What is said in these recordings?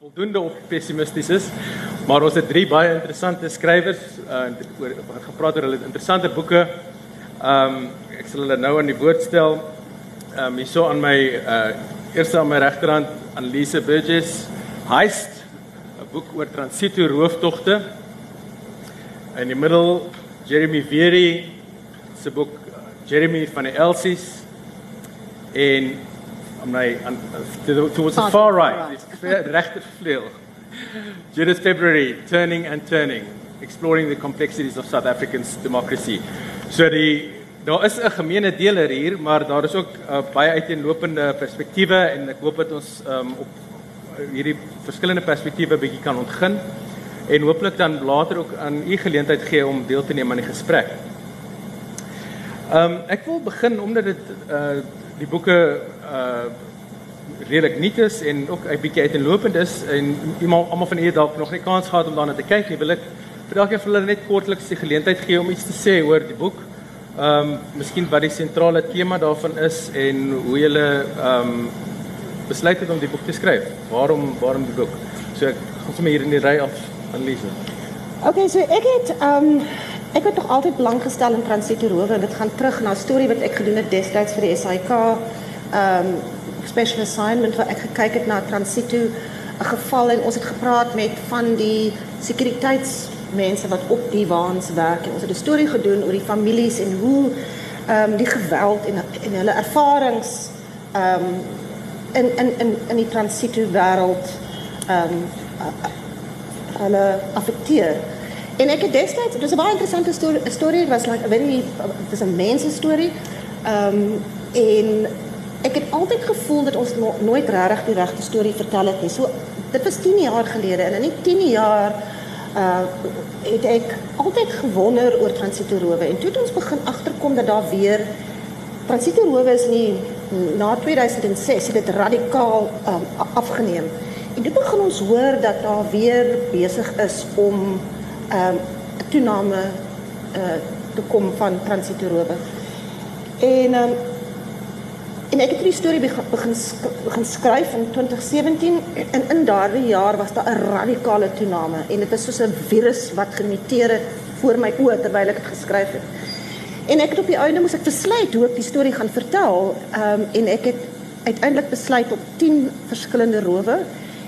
voldoende of pessimisties is. Maar ons het drie baie interessante skrywers uh oor gepraat oor hulle interessante boeke. Ehm um, ek sal hulle nou aan die woord stel. Ehm um, hierso aan my uh eerste aan my regterhand Annelise Burgess Heist, 'n boek oor transito rooftogte. In die middel Jeremy Veery se boek Jeremy van die Elsies en aan my aan towards the far right, die regter vleuel. Judith February, Turning and Turning, exploring the complexities of South African democracy. So die daar is 'n gemeene deler hier, maar daar is ook uh, baie uiteenlopende perspektiewe en ek hoop dat ons um, op hierdie verskillende perspektiewe bietjie kan ontgin en hooplik dan later ook aan u geleentheid gee om deel te neem aan die gesprek. Ehm um, ek wil begin omdat dit uh die boeke uh redelik nuut is en ook 'n bietjie uiteenlopend is en iemand almal van julle dalk nog nie kans gehad om daarna te kyk nie, wil ek dalk vir hulle net kortliks die geleentheid gee om iets te sê oor die boek. Ehm um, miskien wat die sentrale tema daarvan is en hoe julle ehm um, besluit het om die boek te skryf. Waarom waarom die boek? So ek gaan sommer hier in die ry af aanlees. Okay, so ek het ehm um, Ek het tog altyd belang gestel in transitorowe en dit gaan terug na 'n storie wat ek gedoen het destyds vir die SAIK um special assignment waar ek gekyk het na transito 'n geval en ons het gepraat met van die sekuriteitsmense wat op die waans werk en ons het 'n storie gedoen oor die families en hoe um die geweld en en hulle ervarings um in in in in die transito wêreld um hulle affekteer. En ek het destyds, dit was 'n baie interessante storie, storie was like a very was a mense storie. Um en ek het altyd gevoel dat ons no, nooit regtig die regte storie vertel het nie. So dit was 10 jaar gelede en in die 10 jaar uh het ek altyd gewonder oor transitorowe en toe het ons begin agterkom dat daar weer transitorowe is nie na 2006 het dit radikaal um, afgeneem. En dit begin ons hoor dat daar weer besig is om ehm um, toename uh te kom van transitorowe. En ehm um, en ek het die storie begin begin, skryf in 2017 en in daardie jaar was daar 'n radikale toename en dit is soos 'n virus wat gemuteer het voor my oë terwyl ek dit geskryf het. En ek het op die einde moes ek besluit hoe ek die storie gaan vertel. Ehm um, en ek het uiteindelik besluit op 10 verskillende rowe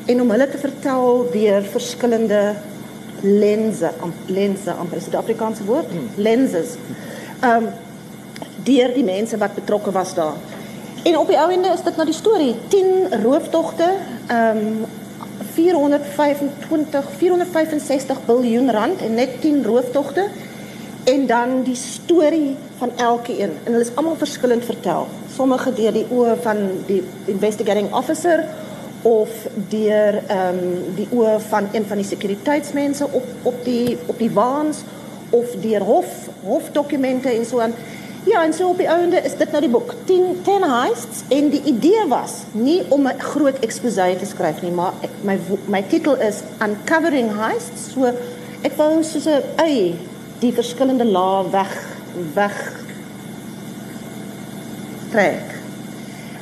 en om hulle te vertel deur verskillende lense, lense, amper is dit Afrikaanse woord? Hmm. Lenses. Ehm um, deur die mense wat betrokke was daar. En op die ou ende is dit nou die storie, 10 rooftogte, ehm um, 425 465 miljard rand en net 10 rooftogte en dan die storie van elkeen en hulle is almal verskillend vertel. Sommige deur die oë van die investigating officer of deur ehm um, die oë van een van die sekuriteitsmense op op die op die waans of deur hof hofdokumente en so aan. Ja, en so op die einde is dit nou die boek 10 10 heists en die idee was nie om 'n groot eksposé te skryf nie, maar ek, my my titel is Uncovering Heists. So ek wou soos 'n ei die verskillende lae weg weg trek.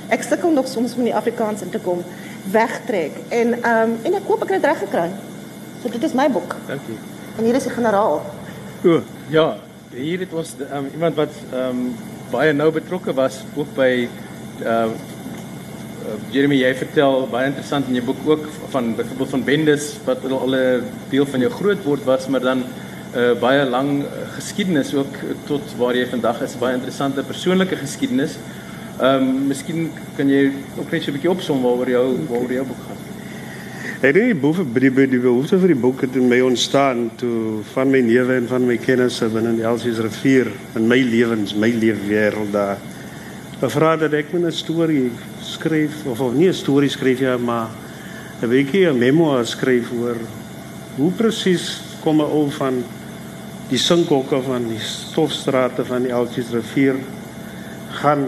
Ek sukkel nog soms om in die Afrikaans in te kom wegtrek. En ehm um, en ek koop ek het dit reg gekry. So dit is my boek. Dankie. En hier is die generaal. O, ja, hier het ons um, iemand wat ehm um, baie nou betrokke was ook by ehm uh, Jeremy jy vertel baie interessant in jou boek ook van byvoorbeeld van bendes wat al 'n deel van jou groot word was maar dan 'n uh, baie lang geskiedenis ook tot waar jy vandag is baie interessante persoonlike geskiedenis. Ehm um, miskien kan jy ook net so 'n bietjie opsom waaroor jou waaroor jou boek gaan. Dink die boek die die, die behoefte vir die boek het my ontstaan toe van my newe en van my kennisse binne die Elsies rivier in my lewens, my leefwêreld daar. Bevra dat ek 'n storie skryf of, of nie 'n storie skryf ja, maar 'n bietjie 'n memoir skryf oor hoe presies kom 'n ou van die sinkhokke van die stofstrate van die Elsies rivier gaan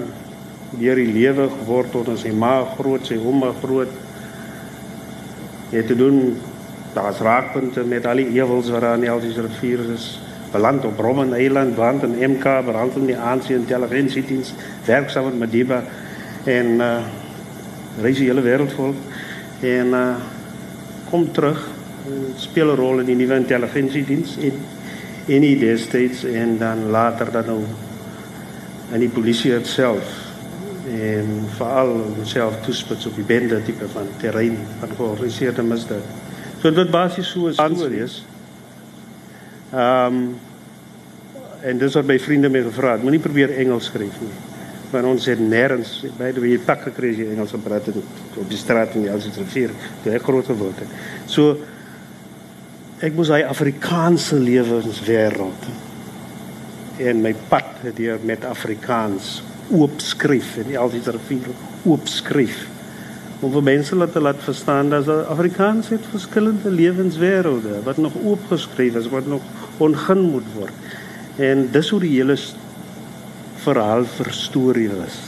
deur die lewe geword tot ons sy ma groot, sy ouma groot. Het te doen daar's raakpunte met al die ewels wat aan die Elsies rivier is. Beland op Robben Eiland, brand in MK, brand in die ANC intelligensiediens, werksaam met Madiba en uh reis die hele wêreld vol. En uh kom terug, speel 'n rol in die nuwe intelligensiediens en in die destyds en dan later dan nou in die polisie self en veral homself toespits op die bende tipe van terrein van georganiseerde misdaad. So dit basies so 'n storie is. Ehm um, en dis wat my vriende my gevra het, moenie probeer Engels skryf nie. Want ons het nêrens by die wie tak gekry as jy Engels gepraat het op die straat in die Elsie's rivier, toe ek groot geword het. So ek moes hy Afrikaanse lewenswêreld en my pad hier met Afrikaans oopskryf en die Elsie's rivier oopskryf om vir mense laat laat verstaan dat Afrikaans het verskillende lewenswêrelde wat nog oopgeskryf is wat nog ongin moet word. En dis hoe die hele verhaal vir storie is.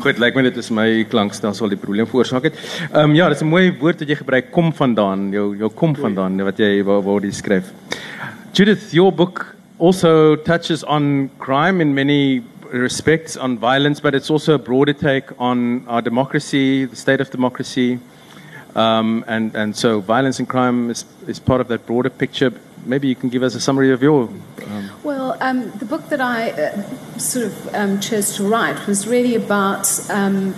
Goed, lyk my dit is my klankstelsel die probleem veroorsaak het. Ehm um, ja, dis 'n mooi woord wat jy gebruik kom vandaan, jou jou kom vandaan wat jy waar, waar jy skryf. Judith, your book also touches on crime in many respects on violence, but it's also a broader take on our democracy, the state of democracy. Um, and, and so violence and crime is, is part of that broader picture. Maybe you can give us a summary of your. Um... Well, um, the book that I uh, sort of um, chose to write was really about um,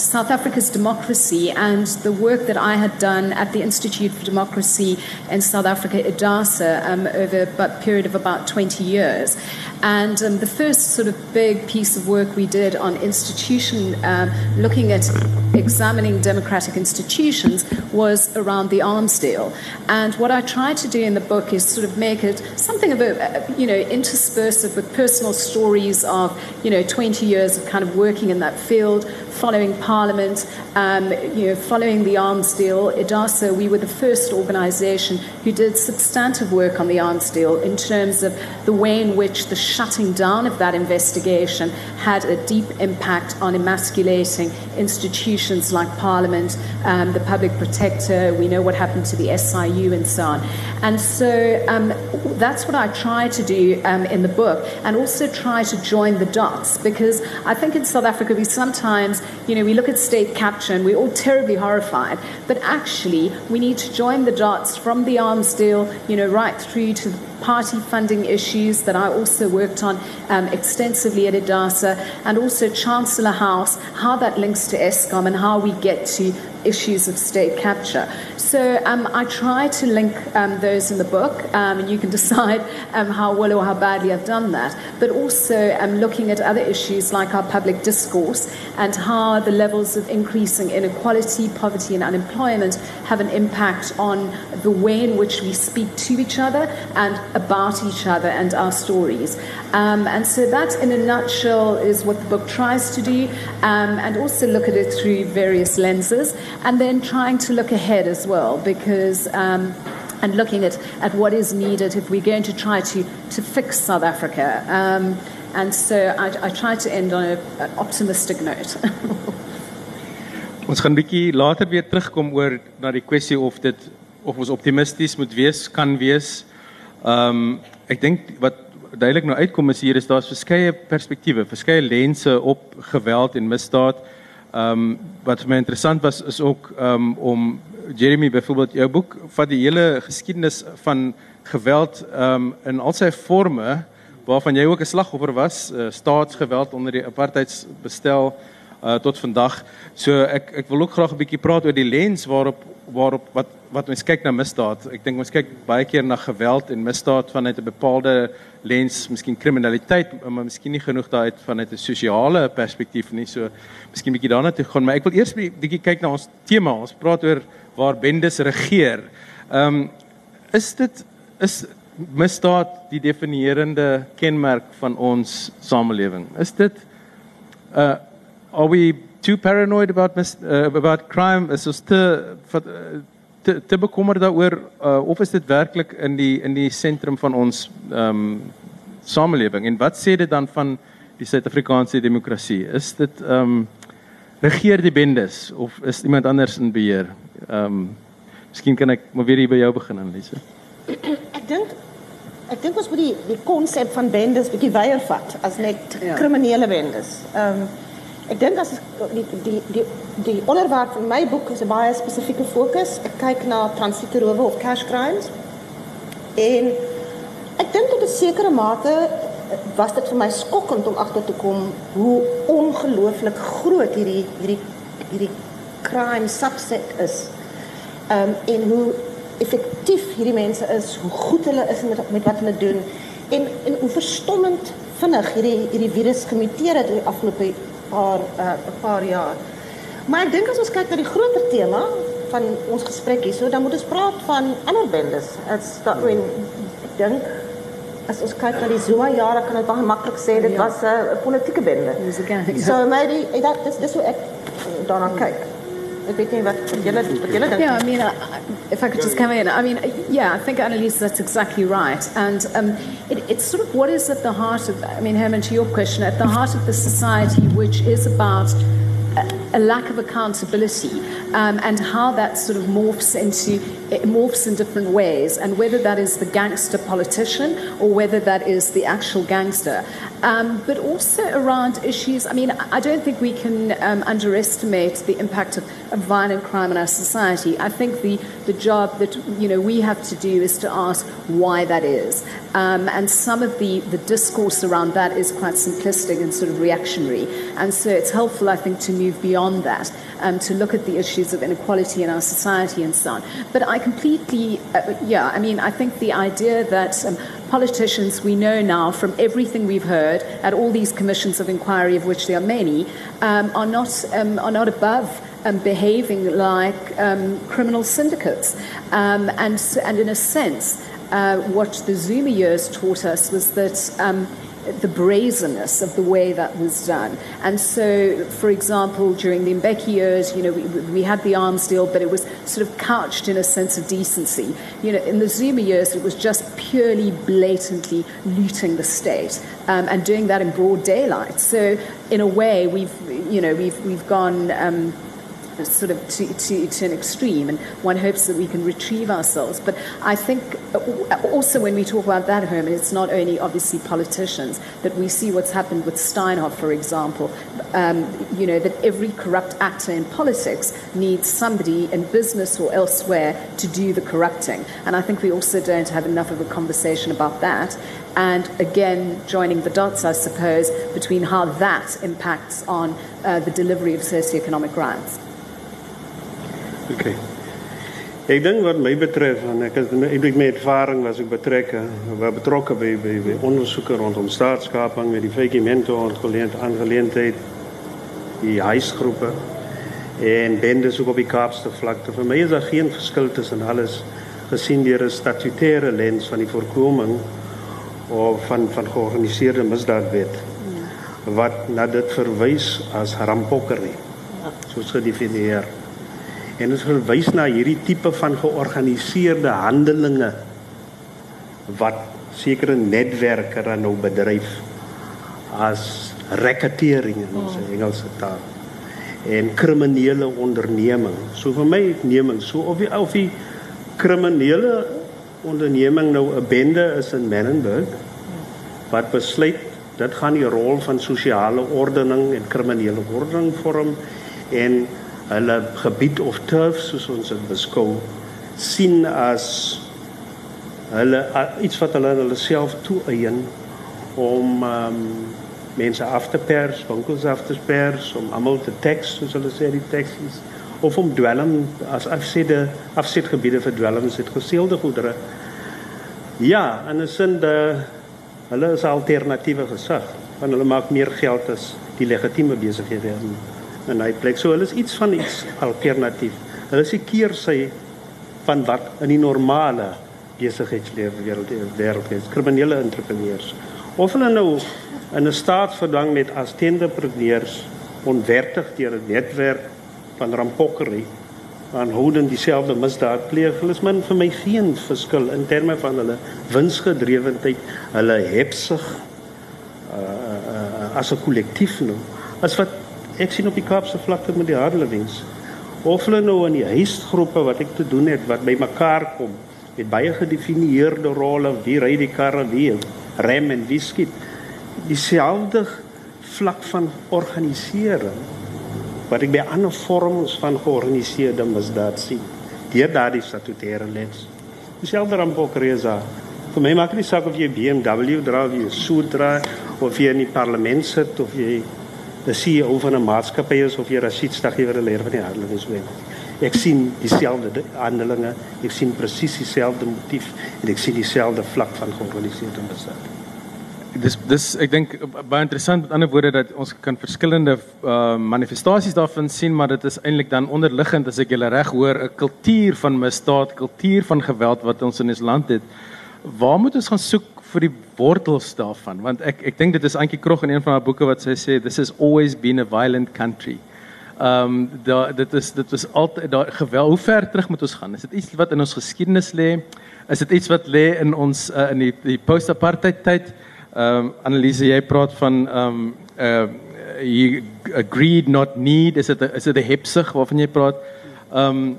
South Africa's democracy and the work that I had done at the Institute for Democracy in South Africa, IDASA, um, over a period of about 20 years. And um, the first sort of big piece of work we did on institution, um, looking at examining democratic institutions, was around the arms deal. And what I tried to do in the book is sort of make it something of a, you know, intersperse it with personal stories of, you know, 20 years of kind of working in that field, following Parliament, um, you know, following the arms deal. IDASA, we were the first organisation who did substantive work on the arms deal in terms of the way in which the shutting down of that investigation had a deep impact on emasculating institutions like Parliament, um, the Public Protector. We know what happened to the SIU and so on. And so um, that's what I try to do um, in the book, and also try to join the dots because I think in South Africa we sometimes, you know, we look at state capture and we're all terribly horrified, but actually we need to join the dots from the arms deal, you know, right through to party funding issues that I also worked on um, extensively at IDASA, and also Chancellor House, how that links to ESCOM and how we get to issues of state capture. So um, I try to link um, those in the book, um, and you can decide um, how well or how badly I've done that. But also um, looking at other issues like our public discourse and how the levels of increasing inequality, poverty, and unemployment have an impact on the way in which we speak to each other and about each other and our stories. Um, and so that, in a nutshell, is what the book tries to do, and also look at it through various lenses and then trying to look ahead as well because um, and looking at, at what is needed if we're going to try to, to fix South Africa. Um, and so I, I try to end on an optimistic note. ons gaan bietjie later weer terugkom oor na die kwessie of dit of ons optimisties moet wees, kan wees. Ehm um, ek dink wat duidelik nou uitkom is hier is daar's verskeie perspektiewe, verskeie lense op geweld en misdaad. Ehm um, wat vir my interessant was is ook ehm um, om Jeremy byvoorbeeld jou boek vat die hele geskiedenis van geweld ehm um, in al sy forme waarvan jy ook 'n slagoffer was, uh, staatsgeweld onder die apartheidsbestel uh, tot vandag. So ek ek wil ook graag 'n bietjie praat oor die lens waarop waarop wat wat ons kyk na misdaad. Ek dink ons kyk baie keer na geweld en misdaad vanuit 'n bepaalde lens, miskien kriminaliteit, maar miskien nie genoeg daaruit vanuit 'n sosiale perspektief nie. So miskien bietjie daarna toe gaan, maar ek wil eers bietjie kyk na ons tema. Ons praat oor waar bendes regeer. Ehm um, is dit is misdaad die definierende kenmerk van ons samelewing? Is dit uh, are we too paranoid about mis, uh, about crime is ons te te, te bekommerd daaroor uh, of is dit werklik in die in die sentrum van ons ehm um, samelewing? En wat sê dit dan van die Suid-Afrikaanse demokrasie? Is dit ehm um, regeer die bendes of is iemand anders in beheer? Ehm um, miskien kan ek maar weer hier by jou begin Annelise ek dink ek dink ons moet die die konsep van bendes bietjie weier vat as net ja. kriminele bendes. Ehm um, ek dink as die die die die onderwerp van my boek is 'n baie spesifieke fokus. Ek kyk na transitoerowe of cash crimes. En ek dink tot 'n sekere mate was dit vir my skokkend om agter te kom hoe ongelooflik groot hierdie hierdie hierdie crime subset is. Ehm um, en hoe effektief hierdie mense is, hoe goed hulle is met met wat hulle doen en en hoe verstommend vinnig hierdie hierdie virus gemuteer het oor die afgelope paar uh, paar jaar. Maar ek dink as ons kyk na die groter tema van ons gesprek hierso, dan moet ons praat van ander bendes. As dat when ek dink as ons kyk na die Zuma jare kan dit baie maklik sê dit ja. was 'n uh, politieke bende. So maybe dat dis dis hoe ek daarna kyk. Yeah, I mean, uh, if I could just come in, I mean, yeah, I think Annalise, that's exactly right, and um, it, it's sort of what is at the heart of. I mean, Herman, to your question, at the heart of the society, which is about a, a lack of accountability um, and how that sort of morphs into it morphs in different ways, and whether that is the gangster politician or whether that is the actual gangster. Um, but also around issues, I mean, I don't think we can um, underestimate the impact of, violent crime in our society. I think the, the job that you know we have to do is to ask why that is. Um, and some of the, the discourse around that is quite simplistic and sort of reactionary. And so it's helpful, I think, to move beyond that, um, to look at the issues of inequality in our society and so on. But I completely, uh, yeah, I mean, I think the idea that um, politicians we know now from everything we've heard at all these commissions of inquiry, of which there are many, um, are, not, um, are not above. Um, behaving like um, criminal syndicates. Um, and, and in a sense, uh, what the Zuma years taught us was that um, the brazenness of the way that was done. And so, for example, during the Mbeki years, you know, we, we, had the arms deal, but it was sort of couched in a sense of decency. You know, in the Zuma years, it was just purely blatantly looting the state um, and doing that in broad daylight. So, in a way, we've, you know, we've, we've gone. Um, sort of to, to, to an extreme, and one hopes that we can retrieve ourselves. But I think uh, also when we talk about that, Herman, it's not only obviously politicians, that we see what's happened with Steinhoff, for example. Um, you know, that every corrupt actor in politics needs somebody in business or elsewhere to do the corrupting. And I think we also don't have enough of a conversation about that. And again, joining the dots, I suppose, between how that impacts on uh, the delivery of socioeconomic rights. Okay. Ek dink wat my betref en ek is ek het my ervaring was ek betrokke was betrokke by by, by ondersoeke rondom staatskaping met die fakimente ontgeleend aangeleentheid die huisgroepe en bendes ook op die Kaapse vlakte. Vir my is daar geen verskil tussen alles gesien deur 'n statutêre lens van die voorkoming of van van georganiseerde misdaadwet wat na dit verwys as rampokkery soos gedefinieer En ons verwys na hierdie tipe van georganiseerde handelinge wat sekere netwerke dan nou bedryf as racketeering in ons. Engelse taal en kriminele onderneming. So vir my neming so of die of die kriminele onderneming nou 'n bende is in Menenberg wat besluit dit gaan die rol van sosiale ordening en kriminele ordening vorm en hulle gebied of turf soos ons dit beskou sien as hulle iets wat hulle hulle self toeëien om um, mense af te pers, winkels af te pers, om almal te tax soos hulle sê die taxes of om dwelm as afsede afsetgebiede vir dwelms het geseelde goedere. Ja, en 'n sin de hulle is alternatiewe gesig want hulle maak meer geld as die legitieme besighede in hy plek. So hulle is iets van iets alternatief. Hulle is die keersy van wat in die normale besigheidslewe wêreld wêreld is. Kriminele entrepreneurs. Of hulle nou in 'n staat verdang met as tenderpreneurs onwertig deur 'n netwerk van rampokkery aan houden dieselfde misdaad pleeg. Hulle is min vir my geen verskil in terme van hulle winsgedrewendheid, hulle hebsig uh, uh, uh, as 'n kollektief nou. As wat ek sien op die Kaapse vlakte met die Harlewings of hulle nou in die huisgroepe wat ek te doen het wat by mekaar kom met baie gedefinieerde rolle wie ry die karre wie rem en wie skiet dieselfde vlak van organisering wat ek by ander vorms van georganiseerde misdaad sien. Deur daardie statutêre lens. Dieselfde rampokrasa. Vir my maak dit nie saak of jy BMW dra of jy 'n suit dra of jy in die parlement sit of jy die CEO van 'n maatskappy is of jy Rashid Stagiewer die leier van die Harlem Swem. Ek sien dieselfde handelinge, ek sien presies dieselfde motief en ek sien dieselfde vlak van georganiseerde misdaad dis dis ek dink baie interessant met ander woorde dat ons kan verskillende uh manifestasies daarvan sien maar dit is eintlik dan onderliggend as ek julle reg hoor 'n kultuur van misdaad, kultuur van geweld wat ons in ons land het. Waar moet ons gaan soek vir die wortels daarvan? Want ek ek dink dit is Antjie Krog in een van haar boeke wat sy sê this has always been a violent country. Ehm um, da dit is dit was altyd daar geweld. Hoe ver terug moet ons gaan? Is dit iets wat in ons geskiedenis lê? Is dit iets wat lê in ons uh, in die, die post-apartheid tyd? Ehm um, Annelise, jy praat van ehm um, uh you agreed not need is dit is dit 'n hepsig waarvan jy praat? Ehm um,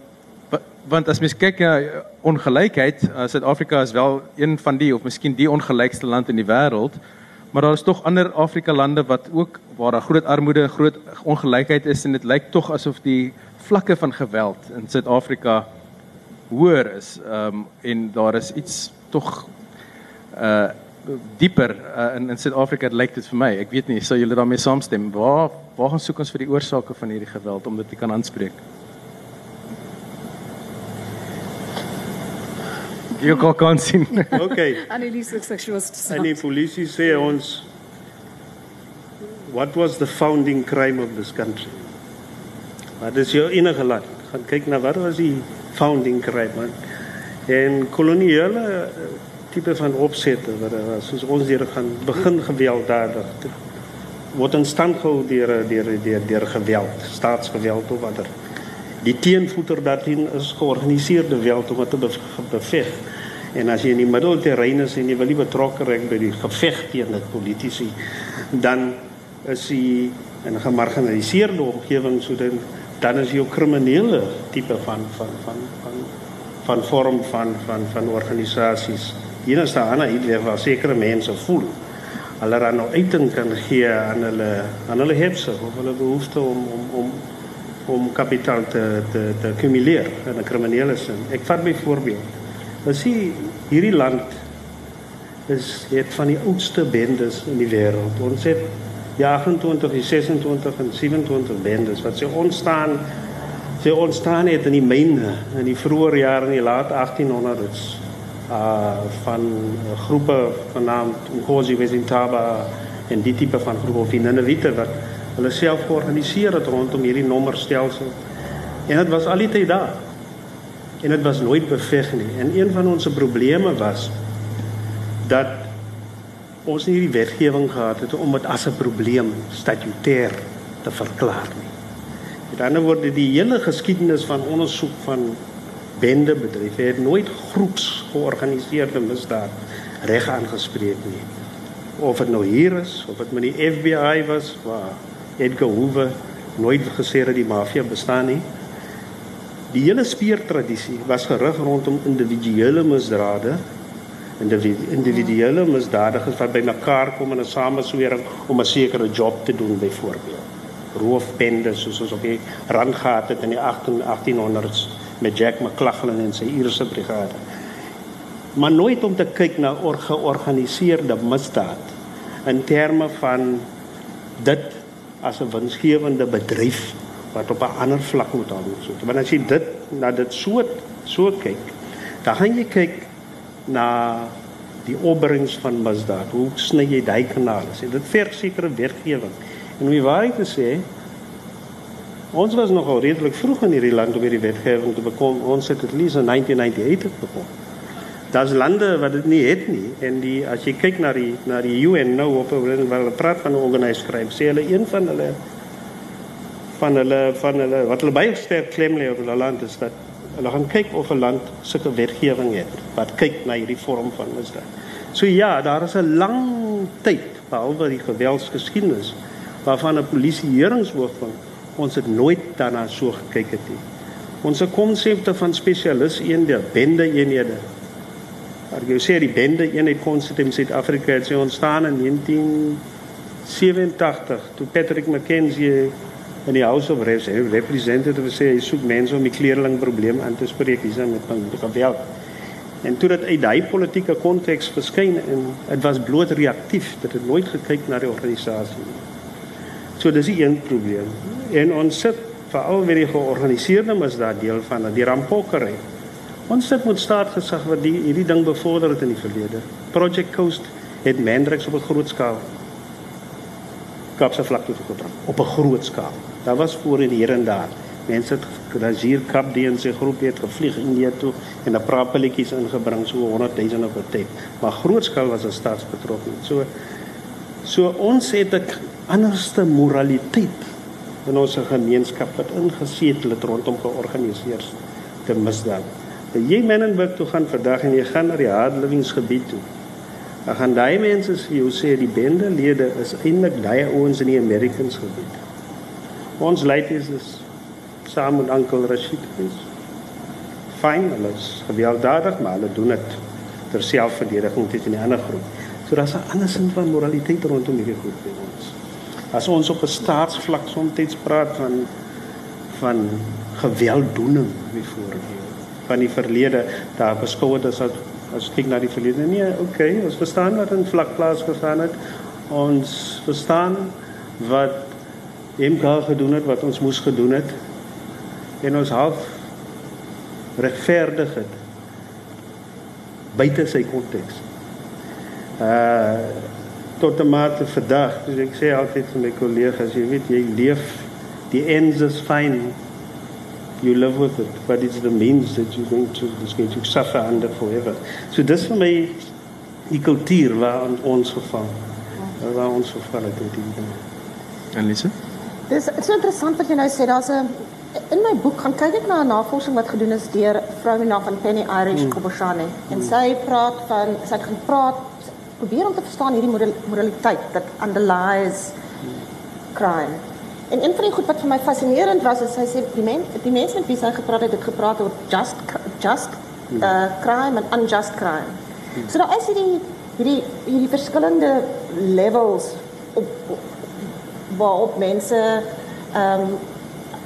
want as mens kyk na ongelykheid, uh, Suid-Afrika is wel een van die of miskien die ongelykste land in die wêreld, maar daar is tog ander Afrika lande wat ook waar daar groot armoede en groot ongelykheid is en dit lyk tog asof die vlakke van geweld in Suid-Afrika hoër is. Ehm um, en daar is iets tog uh dieper uh, in in Suid-Afrika lyk dit vir my. Ek weet nie, sou julle daarmee saamstem? Waar waar gaan soek ons vir die oorsake van hierdie geweld om dit te kan aanspreek? Jy kan kan sien. Okay. Annelies looks like she wants to En start. die polisie sê ons what was the founding crime of this country? Wat is jou enige land? Gaan kyk na wat was die founding crime man. En koloniale eh, tipe van opsette wat daar was, soos ons hier gaan begin gewelddadig word in stand gehou deur deur deur deur geweld, staatsgeweld of watter. Die teenvoeter daarin is georganiseerde geweld om dit te be- beveg. En as jy in die middelterrein is en jy wil nie betrokke raak by die geveg teen dit politici, dan is jy in 'n gemarginaliseerde omgewing so dan dan is 'n kriminele tipe van van van van van vorm van van van organisasies. Hier is daar ander iets waar sekere mense voel hulle dan nou uiting kan gee aan hulle aan hulle hebse of hulle behoefte om om om om kapitaal te te te akkumuleer in 'n kriminele sin. Ek vat byvoorbeeld. Ons sien hierdie land is het van die oudste bendes in die wêreld. Ons het die 28, die 26 en 27 bendes wat se ontstaan se ontstaan het in die myne in die vroeë jare in die laat 1800s uh van uh, groepe genaamd Ngozi Wezintaba en die tipe van groepe of die Ninevite wat hulle self georganiseer het rondom hierdie nommerstelsel. En dit was altyd daar. En dit was nooit beveg nie. En een van ons probleme was dat ons nie hierdie wetgewing gehad het om dit as 'n probleem statutêr te verklaar nie. Met ander woorde, die hele geskiedenis van ondersoek van bendebedrywe het nooit groeps georganiseerde misdaad reg aangespreek nie. Of dit nou hier is, of dit met die FBI was waar Edgar Hoover nooit gesê het die maffia bestaan nie. Die hele speurtradisie was gerig rondom individuele misdade individu- individuele misdadigers wat bymekaar kom in 'n sameswering om 'n sekere job te doen byvoorbeeld. Roofbendes soos ons op die rand gehad het in die 18 1800s met Jack McLaughlin en sy Ierse brigade. Maar nooit om te kyk na or georganiseerde misdaad in terme van dit as 'n winsgewende bedryf wat op 'n ander vlak moet aansoek. Want as jy dit na dit so so kyk, dan gaan jy kyk na die opbrengs van misdaad. Hoe sny jy daai kanale? Sê dit verg sekere wetgewing. En om die waarheid te sê, ons was nogal redelik vroeg in hierdie land om hierdie wetgewing te bekom. Ons het at least in 1998 bekom. Daar's lande wat dit nie het nie en die as jy kyk na die na die UN nou op waar hulle praat van organized crime, sê hulle een van hulle van hulle van hulle wat hulle baie sterk klem lê op hulle land is dat hulle gaan kyk of 'n land sulke wetgewing het wat kyk na hierdie vorm van misdaad. So ja, daar is 'n lang tyd behalwe die geweldsgeskiedenis waarvan 'n polisieheringshoof van ons het nooit daarna so gekyk het nie. Ons konsepte van spesialis eenhede, bende eenhede. Maar jy sê die bende eenheid konsep in Suid-Afrika het sy ontstaan in 87 toe Patrick McKenzie in die House of Reps Representatives sê hy soek mense om die kleerling probleem aan te spreek hier met met geweld. En toe dit uit daai politieke konteks verskyn en dit was bloot reaktief, dit het nooit gekyk na die organisasie nie. So dis die een probleem. En ons sit veral weer die georganiseerde misdaad deel van die rampokkery. Ons sit met staatsgesag wat die hierdie ding bevorder het in die verlede. Project Coast het Mendrix op 'n groot skaal Kaapse vlakte gekontrole op 'n groot skaal. Daar was voorheen hier en daar. Mense het Rajir Kap die in sy groep het gevlieg India toe en 'n paar pelletjies ingebring so 100 000 op 'n tyd. Maar grootskaal was 'n staatsbetrokke. So so ons het 'n anderste moraliteit in ons gemeenskap wat ingesetel het rondom georganiseerde misdaad. Jy mense wat toe gaan vandag en jy gaan na die hardlewingsgebied toe. Dan gaan daai mense vir jou sê die bendelede is eintlik daai ouens in die Americans gebied. Ons leiers is saam met Uncle Rashid is. Fyn, hulle is gewelddadig, maar hulle doen dit ter selfverdediging teen 'n ander groep. So daar's 'n ander sin van moraliteit rondom hierdie groep by ons. As ons op 'n staatsvlak soms praat van van gewelddoening byvoorbeeld van die verlede, daar beskou dit as as kyk na die verlede nee okay ons verstaan wat in vlak plaas gestaan het. Ons verstaan wat MK gedoen het wat ons moes gedoen het en ons half regverdig het buite sy konteks uh tot die mate vandag dus ek sê altyd vir my kollegas jy weet jy leef die ends is fine you live with it, but it's the means that you're going to, it's going to suffer under forever. So dis vir my die kultuur waar ons geval, waar ons geval het met die ding. En Lisa? Dis dit is so interessant wat jy nou sê, daar's 'n in my boek gaan kyk ek na 'n navorsing wat gedoen is deur 'n vrou met naam van Penny Irish mm. Koboshane en mm. sy praat van sy het gaan praat probeer om te verstaan hierdie moraliteit dat underlies crime. En een van die goed wat vir my fascinerend was is sy sê die mense die mense met wie sy gepraat het, het gepraat oor just just uh crime and unjust crime. So daar is hierdie hierdie hierdie verskillende levels op waarop mense ehm um,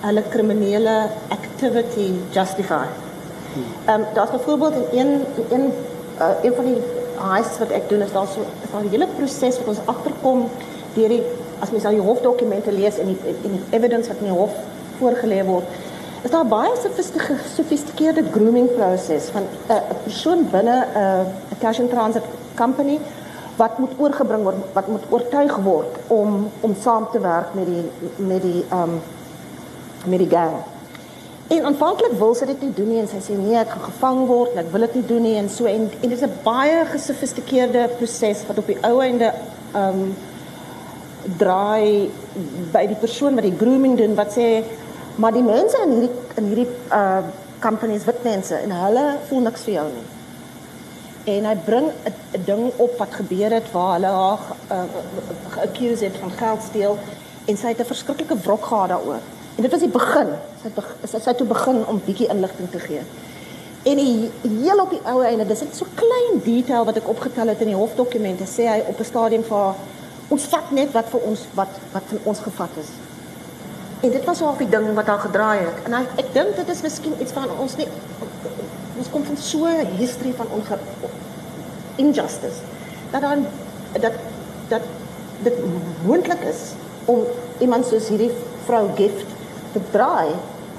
hulle kriminele activity justify. Ehm um, daar's byvoorbeeld in een in uh, een van die heists wat ek doen is daar so 'n hele proses wat ons agterkom deur die as mens al die hofdokumente lees en die en die evidence wat in die hof voorgelê word, is daar baie gesofistikeerde grooming proses van 'n uh, persoon binne 'n uh, cash and transit company wat moet oorgebring word, wat moet oortuig word om om saam te werk met die met die um met die gang. En aanvanklik wil sy dit nie doen nie en sy sê nee, ek gaan gevang word ek wil dit nie doen nie en so en en dit is 'n baie gesofistikeerde proses wat op die ou einde um draai by die persoon wat die grooming doen wat sê maar die mense in hierdie in hierdie uh companies wit mense en hulle voel niks vir jou nie. En hy bring 'n ding op wat gebeur het waar hulle haar uh, geaccuse het van geld steel en sy het 'n verskriklike wrok gehad daaroor. En dit was die begin. Sy het sy, sy toe begin om bietjie inligting te gee. En die heel op die ou einde, dis net so klein detail wat ek opgetel het in die hofdokumente, sê hy op 'n stadium vir ons vat net wat vir ons wat wat van ons gevat is. En dit was ook die ding wat daar gedraai het. En ek ek dink dit is miskien iets van ons nie ons kom van so 'n history van injustice. Dat dan dat dat dit moontlik is om iemand soos hierdie vrou gift te draai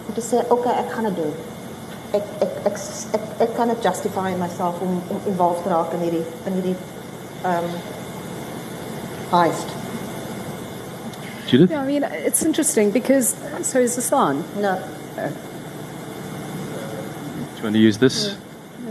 om te sê okay, ek gaan dit doen. Ek ek ek ek, ek kan dit justify myself om om involved te raak in hierdie in hierdie ehm um, heist. Judith? Yeah, I mean, it's interesting because, so is Hassan. No. Uh, Do you want to use this? Yeah.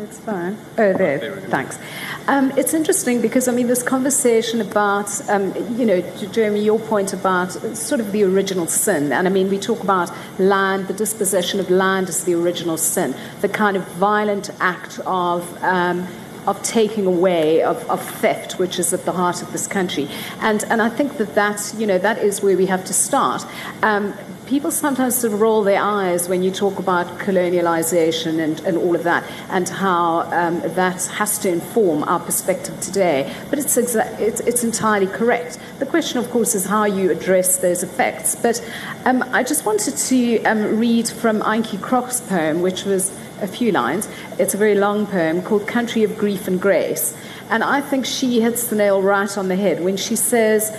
It's fine. Oh, there. there Thanks. Um, it's interesting because I mean, this conversation about, um, you know, Jeremy, your point about sort of the original sin, and I mean, we talk about land, the dispossession of land as the original sin, the kind of violent act of. Um, of taking away, of, of theft, which is at the heart of this country. And, and I think that that's, you know, that is where we have to start. Um, people sometimes sort of roll their eyes when you talk about colonialization and, and all of that, and how um, that has to inform our perspective today. But it's, exa- it's, it's entirely correct. The question, of course, is how you address those effects. But um, I just wanted to um, read from Einke Krok's poem, which was a few lines. It's a very long poem called Country of Grief and Grace. And I think she hits the nail right on the head when she says,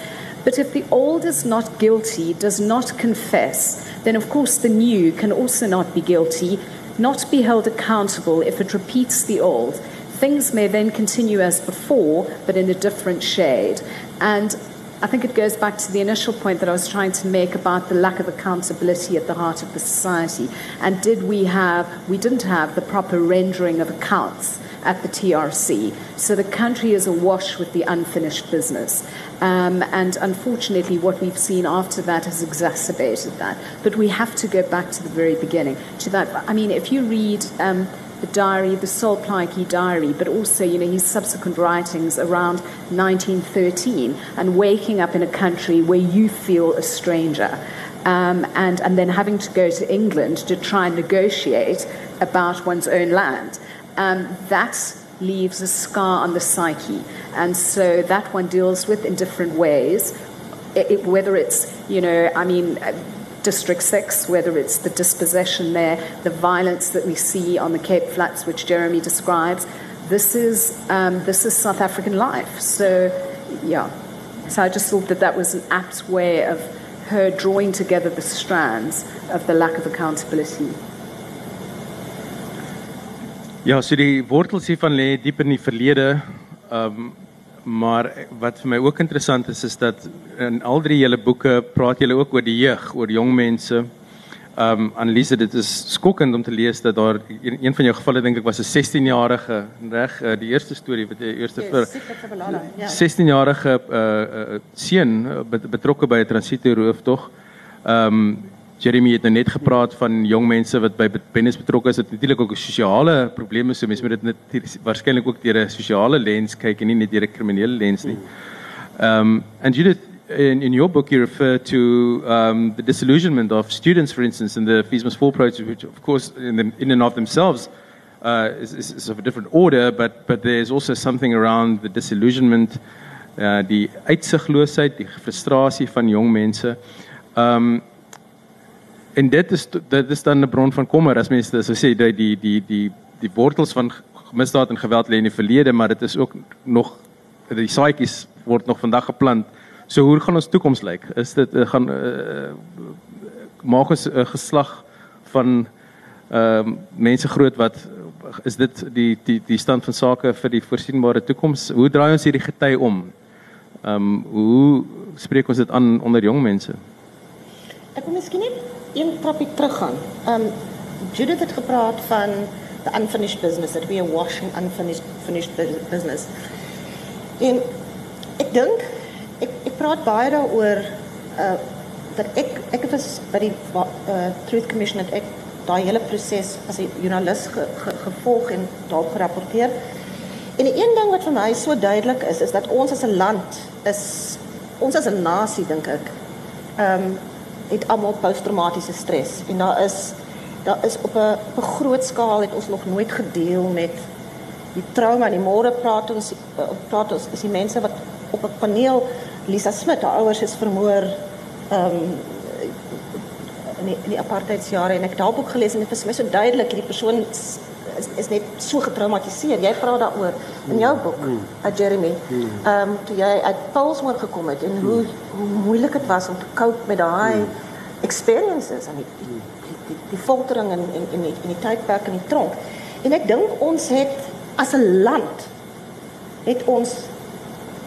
But if the old is not guilty, does not confess, then of course the new can also not be guilty, not be held accountable if it repeats the old. Things may then continue as before, but in a different shade. And I think it goes back to the initial point that I was trying to make about the lack of accountability at the heart of the society. And did we have, we didn't have the proper rendering of accounts at the TRC. So the country is awash with the unfinished business. Um, and unfortunately, what we've seen after that has exacerbated that. But we have to go back to the very beginning. To that, I mean, if you read um, the diary, the Sol Plaatjie diary, but also, you know, his subsequent writings around 1913 and waking up in a country where you feel a stranger. Um, and, and then having to go to England to try and negotiate about one's own land. Um, that leaves a scar on the psyche. And so that one deals with in different ways. It, it, whether it's, you know, I mean, District 6, whether it's the dispossession there, the violence that we see on the Cape Flats, which Jeremy describes, this is, um, this is South African life. So, yeah. So I just thought that that was an apt way of her drawing together the strands of the lack of accountability. Ja, so die wortels hiervan lê diep in die verlede. Um, maar wat vir my ook interessant is is dat in al drie julle boeke praat julle ook oor die jeug, oor jong mense. Ehm um, Annelise, dit is skokkend om te lees dat daar een, een van jou gevalle dink ek was 'n 16-jarige, reg, uh, die eerste storie wat jy eerste vir 16-jarige uh, uh, seun betrokke by 'n transitoeroof tog. Ehm um, Jeremy het nou net gepraat van jong mense wat by bendes betrokke is. Dit natuurlik ook 'n sosiale probleme, so mense moet dit net waarskynlik ook deur 'n sosiale lens kyk en nie net deur 'n kriminele lens nie. Um and Judith in in your book you refer to um the disillusionment of students for instance in the Fees Must Fall project which of course in the, in and of themselves uh is, is is of a different order but but there's also something around the disillusionment uh die uitsigloosheid, die frustrasie van jong mense. Um en dit is dit is dan 'n bron van kommer as mense so sê dat die die die die wortels van misdaad en geweld lê in die verlede maar dit is ook nog die saaitjies word nog vandag geplant. So hoe gaan ons toekoms lyk? Is dit uh, gaan uh, maak ons 'n uh, geslag van ehm uh, mense groot wat is dit die die die stand van sake vir die voorsienbare toekoms? Hoe draai ons hierdie gety om? Ehm um, hoe spreek ons dit aan onder jong mense? Ek wil miskien net een trapje teruggaan. Um, Judith het gepraat van the unfinished business, that we are washing unfinished finished business. En ek dink ek ek praat baie daaroor uh dat ek ek het was by die uh, Truth Commission het ek daai hele proses as 'n joernalis ge, ge, gevolg en daarop gerapporteer. En die een ding wat vir my so duidelik is is dat ons as 'n land is ons as 'n nasie dink ek. Ehm um, het almal posttraumatiese stres. En daar is daar is op 'n op 'n groot skaal het ons nog nooit gedeel met die trauma. Die môre praat ons praat ons is die mense wat op 'n paneel Lisa Smit haar ouers is vermoor ehm um, in die, in die apartheidsjare. En ek het daarop gelees en dit vir my so duidelik hierdie persoon is is net so getraumatiseer. Jy praat daaroor in jou boek, mm. uh, Jeremy. Mm. Ehm um, toe jy uit Paulsmoor gekom het en hoe hoe moeilik dit was om te cope met daai mm. experiences en die die, die, die foltering en en en die, in die tydperk in die tronk. En ek dink ons het as 'n land het ons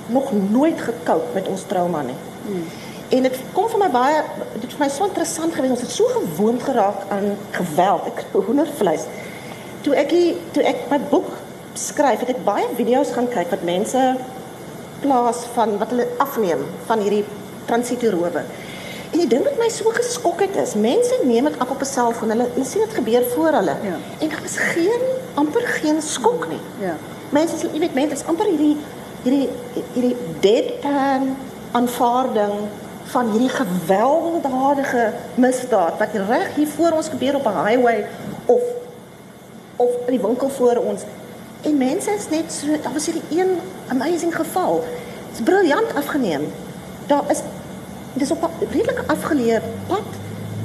nog nooit gekoop met ons trauma nie. Mm. En dit kom vir my baie dit vir my so interessant gewees ons het so gewoond geraak aan geweld. Ek hoendervleis toe ek die, toe ek my boek skryf, het ek baie video's gaan kyk wat mense plaas van wat hulle afneem van hierdie transitoerowe. En die ding wat my so geskok het is, mense neem dit af op 'n selfoon. Hulle, hulle sien dit gebeur voor hulle. Ja. En daar is geen amper geen skok nie. Ja. Mense, jy weet mense, is amper hierdie hierdie hierdie deadpan aanvaarding van hierdie gewelddadige misdaad wat reg hier voor ons gebeur op 'n highway of of in die winkel voor ons. En mense is net so, daar was hierdie een amazing geval. Dit's briljant afgeneem. Daar is dis op 'n redelike afgeleë pad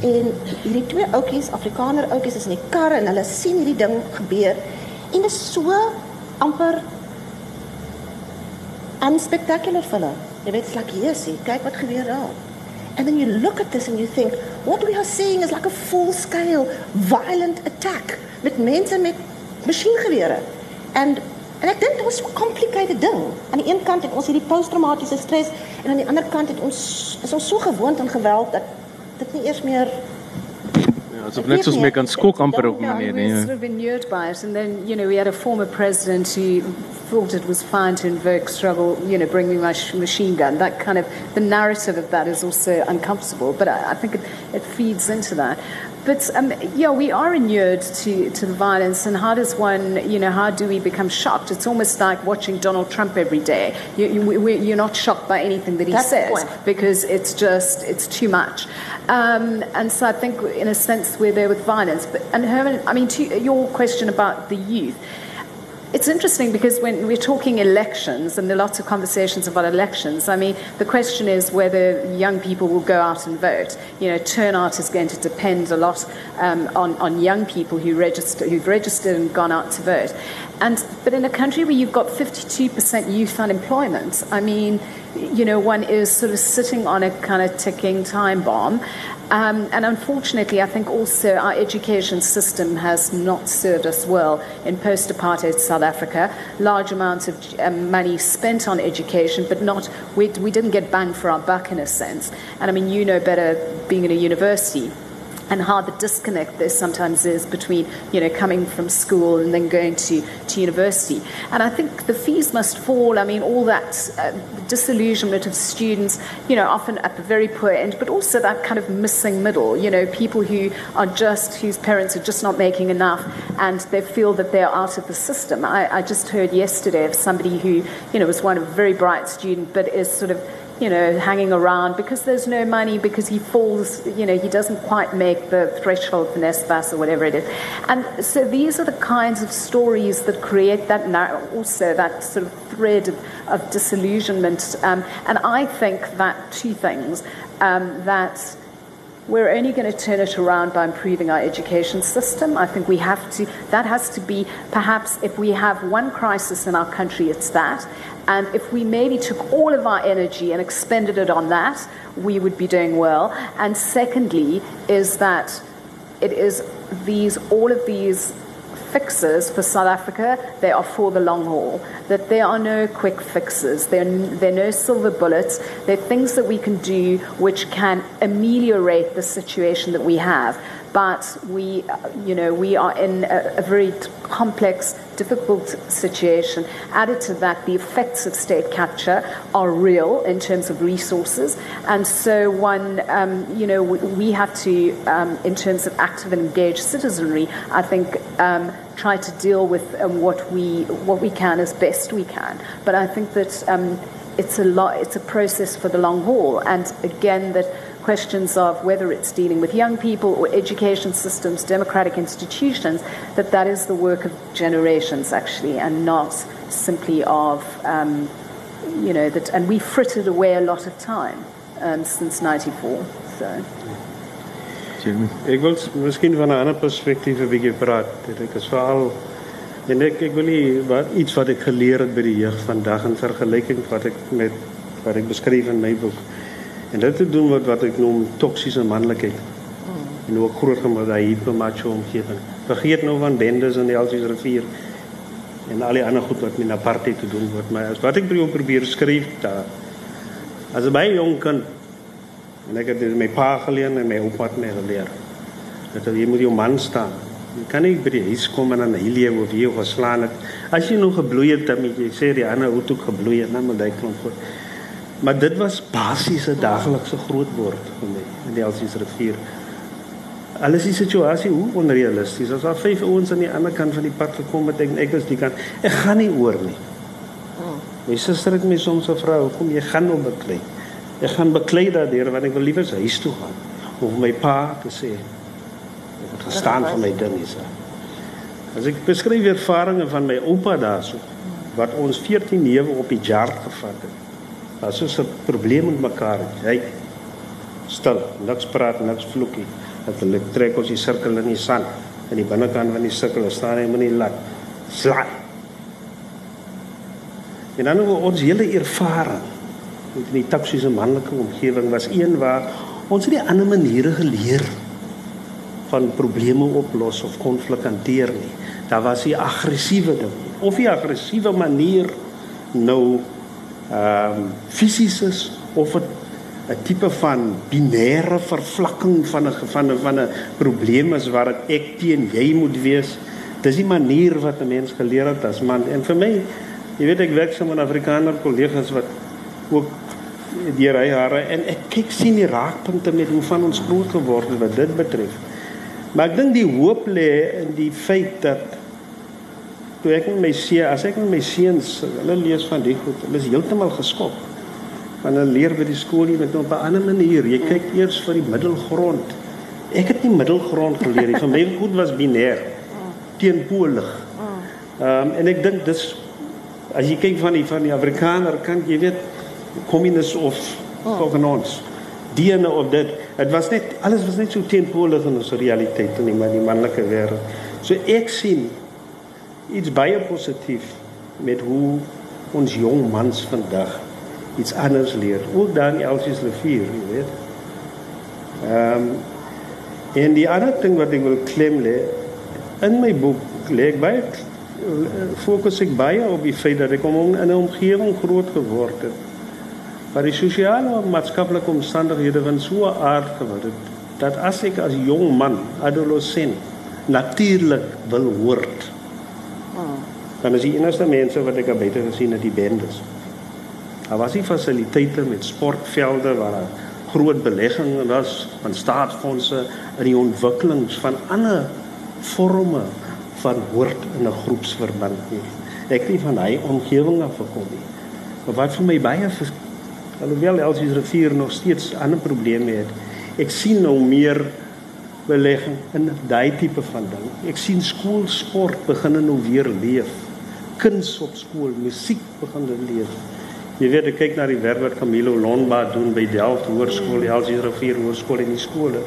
en hierdie twee ouetjies, Afrikaner ouetjies is in die kar en hulle sien hierdie ding gebeur en dit is so amper unspectacular vir hulle. Jy weet, like hier sien, kyk wat gebeur daar. And then you look at this and you think, what we are seeing is like a full-scale violent attack met mense met masjiengewere. And en ek dink dit was 'n complicated ding. Aan die een kant het ons hierdie posttraumatiese stres en aan die ander kant het ons is ons so gewoond aan geweld dat dit nie eers meer asof net soos meer kan skok amper op 'n manier we nie. sort of inured by it. And then, you know, we had a former president who thought it was fine to invoke struggle, you know, bring me my machine gun. That kind of, the narrative of that is also uncomfortable. But I, I think it, it feeds into that. But um, yeah, we are inured to, to the violence, and how does one, you know, how do we become shocked? It's almost like watching Donald Trump every day. You, you, we- you're not shocked by anything that he That's says because it's just it's too much. Um, and so I think, in a sense, we're there with violence. But and Herman, I mean, to your question about the youth. It's interesting because when we're talking elections, and there are lots of conversations about elections, I mean, the question is whether young people will go out and vote. You know, turnout is going to depend a lot um, on, on young people who register, who've registered and gone out to vote. And, but in a country where you've got 52% youth unemployment, I mean, you know, one is sort of sitting on a kind of ticking time bomb. Um, and unfortunately, I think also our education system has not served us well in post apartheid South Africa. Large amounts of um, money spent on education, but not, we, we didn't get bang for our buck in a sense. And I mean, you know better being in a university and how the disconnect there sometimes is between you know coming from school and then going to, to university. And i think the fees must fall. I mean all that uh, disillusionment of students you know often at the very poor end but also that kind of missing middle you know people who are just whose parents are just not making enough and they feel that they're out of the system. I, I just heard yesterday of somebody who you know was one of a very bright student but is sort of you know, hanging around because there's no money, because he falls, you know, he doesn't quite make the threshold for NSFAS or whatever it is. And so these are the kinds of stories that create that, also that sort of thread of, of disillusionment. Um, and I think that two things um, that we're only going to turn it around by improving our education system. I think we have to, that has to be perhaps if we have one crisis in our country, it's that. And if we maybe took all of our energy and expended it on that, we would be doing well. And secondly, is that it is these, all of these fixes for South Africa, they are for the long haul. That there are no quick fixes, there, there are no silver bullets. There are things that we can do which can ameliorate the situation that we have. But we, you know, we are in a, a very complex, difficult situation. Added to that, the effects of state capture are real in terms of resources. And so, one, um, you know, we, we have to, um, in terms of active and engaged citizenry, I think. Um, try to deal with um, what we what we can as best we can. But I think that um, it's a lot. It's a process for the long haul. And again, that questions of whether it's dealing with young people or education systems, democratic institutions, that that is the work of generations actually, and not simply of um, you know that. And we frittered away a lot of time um, since '94. So. Jeremy. Ek wil s- miskien van 'n ander perspektief 'n bietjie praat. Dit ek is veral en ek ek wil nie wat iets wat ek geleer het by die jeug vandag in vergelyking wat ek met wat ek beskryf in my boek. En dit te doen met wat ek noem toksiese manlikheid. En hoe ek groot gemaak daai hypermacho omgewing. Vergeet nou van bendes in die Elsies rivier en al die ander goed wat met apartheid te doen word, maar wat ek probeer probeer skryf daar as baie jong kind en ek het dit my pa geleer en my oupa het my geleer. Dat jy moet jou man staan. Jy kan nie by die huis kom en dan hy lewe of jou geslaan het. As jy nog gebloei het, dan moet jy sê die ander het ook gebloei en dan moet hy klomp goed. Maar dit was basiese daaglikse groot word vir my in die Elsies rivier. Alles die situasie hoe onrealisties. As daar vyf ouens aan die ander kant van die pad gekom het en ek is die kant. Ek gaan nie oor nie. My suster het my soms gevra, "Hoekom jy gaan op beklei?" Ek gaan beklei daardeur want ek wil liewer huis toe gaan om my pa te sê ek het gestaan vir my ding is. As ek beskryf ervarings van my oupa daarso wat ons 14 newe op die jaar gevat het. Was so 'n probleem met mekaar. Hy stil, niks praat, niks vloekie. Dat hulle trek ons die sirkel in die sand en die binnekant van die sirkel staan hy met die lat. Slaai. En dan ons hele ervaring met die toksiese manlike omgewing was een waar ons het die ander maniere geleer van probleme oplos of konflik hanteer nie. Daar was 'n aggressiewe ding of 'n aggressiewe manier nou ehm um, fisies is of 'n 'n tipe van binêre vervlakking van 'n van 'n van 'n probleem is waar ek teen jy moet wees. Dis die manier wat 'n mens geleer het as man. En vir my Jy weet ek werk saam met Afrikaner kollegas wat ook deur hy hare en ek kyk sien die raakpunte met hoe van ons groot geword het wat dit betref. Maar ek dink die hoop lê in die feit dat toe ek met my seun, as ek met my seuns, hulle lees van die goed, hulle is heeltemal geskok. Want hulle leer by die skool hier met op 'n ander manier. Jy kyk eers vir die middelgrond. Ek het nie middelgrond geleer nie. Vir my goed was binêr. Teenpolig. Ehm um, en ek dink dis as jy kyk van die van die Afrikaner kan jy weet communist of oh. diene of dit dit was net alles was net so teenpolig in ons realiteit in die, die manlike wêreld so ek sien iets baie positief met hoe ons jong mans vandag iets anders leer ook dan Elsies rivier jy weet ehm um, en die ander ding wat ek wil klem lê in my boek lê ek baie fokus ek baie op die feit dat ek om in 'n omgewing groot geword het waar die sosiale en maatskaplike omstandighede van so 'n aard geword het dat as ek as jong man, adolescent, natuurlik wil hoort. Dan is die enigste mense wat ek buite gesien het die bendes. Daar was nie fasiliteite met sportvelde waar daar groot belegging was van staatsfondse in die ontwikkelings van ander forme van hoort in 'n groepsverband nie. Ek nie van hy omgewing af gekom nie. Maar wat vir my baie alhoewel Elsie rivier nog steeds ander probleme het. Ek sien nou meer belegging in daai tipe van ding. Ek sien skoolsport begin nou weer leef. Kuns op skool, musiek begin leef. Jy weet ek kyk na die werk wat Camilo Lonba doen by Delft Hoërskool, Elsie rivier Hoërskool en die skole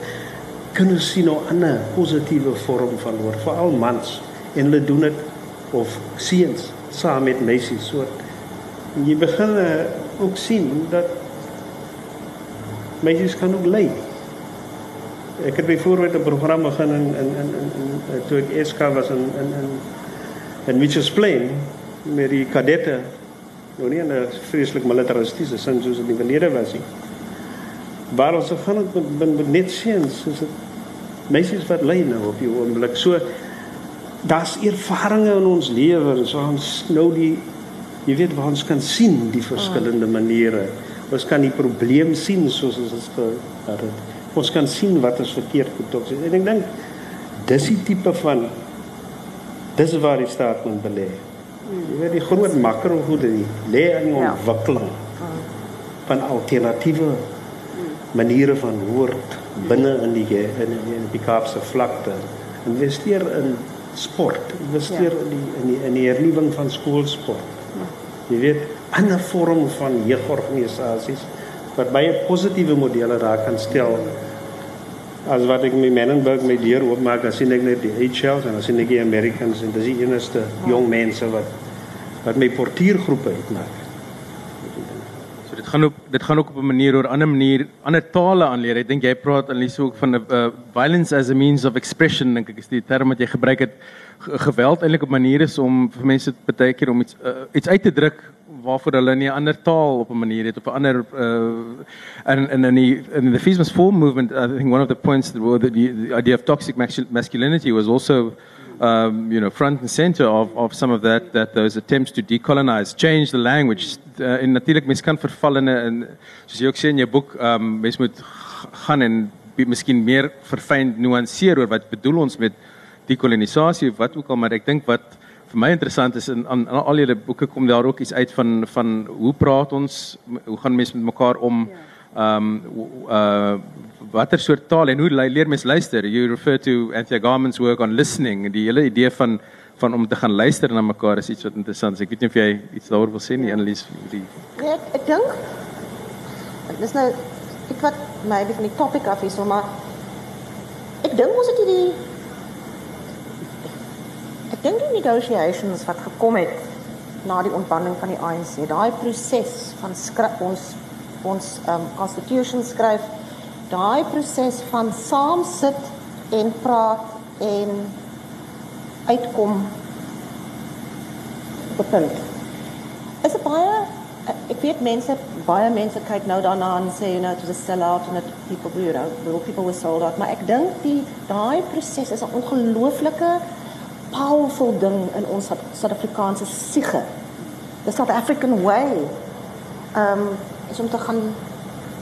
kinders sien nou 'n ander positiewe vorm van hoor, veral mans en hulle doen dit of seuns saam met meisies. So jy begin uh, ook sien dat meisies kan ook lei. Ek het byvoorbeeld 'n program begin in in in in, in toe ek SK was in in in in Mitchells Plain met die kadette nou nie 'n vreeslik militaristiese sin soos in die verlede was nie. Maar ons gaan met, met, met net seuns, soos dit meisies wat lei nou op die oomblik. So daar's ervarings in ons lewe, so ons nou die jy weet waar ons kan sien die verskillende maniere. Ons kan die probleem sien soos ons dit gehad het. Ons kan sien wat is verkeerd met ons. En ek dink dis die tipe van dis waar die staat moet belê. Jy weet die groot makro goede lê in die ja. ontwikkeling van alternatiewe maniere van woord binne in die in in, in die Kaapse vlakte. Investeer in sport, investeer ja. in die in die in die hernuwing van skoolsport. Ja. Jy weet, 'n vorm van jeugorganisasies wat baie positiewe modelle daar kan stel. As wat ek met Menenberg met deur oopmaak, dan sien ek net die HLs en dan sien ek die Americans en dis die enigste jong mense wat wat my portiergroepe uitmaak dit gaan ook dit gaan ook op 'n manier oor ander manier ander tale aanleer. Ek dink jy praat lees ook van 'n uh, violence as a means of expression dink ek is die term wat jy gebruik het geweld eintlik op maniere is om vir mense baie keer om iets uh, iets uit te druk waarvoor hulle nie 'n ander taal op 'n manier het of 'n ander uh, en en in die in the feminist form movement I think one of the points that were the, the idea of toxic masculinity was also um, you know, front and center of, of some of that, that those attempts to decolonize, change the language. Uh, en natuurlijk, mensen kan vervallen, en zoals je ook zei in je boek, um, mensen moet gaan en misschien meer verfijnd nuanceren over wat bedoel ons met dekolonisatie of wat ook al. Maar ik denk wat voor mij interessant is, en aan, aan al je boeken komt daar ook iets uit van, van hoe praat ons, hoe gaan mensen met elkaar om. Ja Ehm um, uh watter soort taal en hoe leer mens luister? You refer to Anthea Garman's work on listening. Die hele idee van van om te gaan luister na mekaar is iets wat interessant is. Ek weet nie of jy iets daaroor wil sê nie, Annelies. Die... Nee, ek, ek dink dis nou ek wat maybe van die topic af is, maar ek dink ons het hierdie ek dink die negotiations wat gekom het na die ontbinding van die ANC, daai proses van skryf ons ons um constitution skryf, daai proses van saam sit en praat en uitkom bepunt. Is 'n baie ek weet mense baie mense kyk nou daarna en sê you know it was a sellout and that people you know people were sold out maar ek dink die daai proses is 'n ongelooflike powerful ding in ons Suid-Afrikaanse siege. The South African way. Um is om te gaan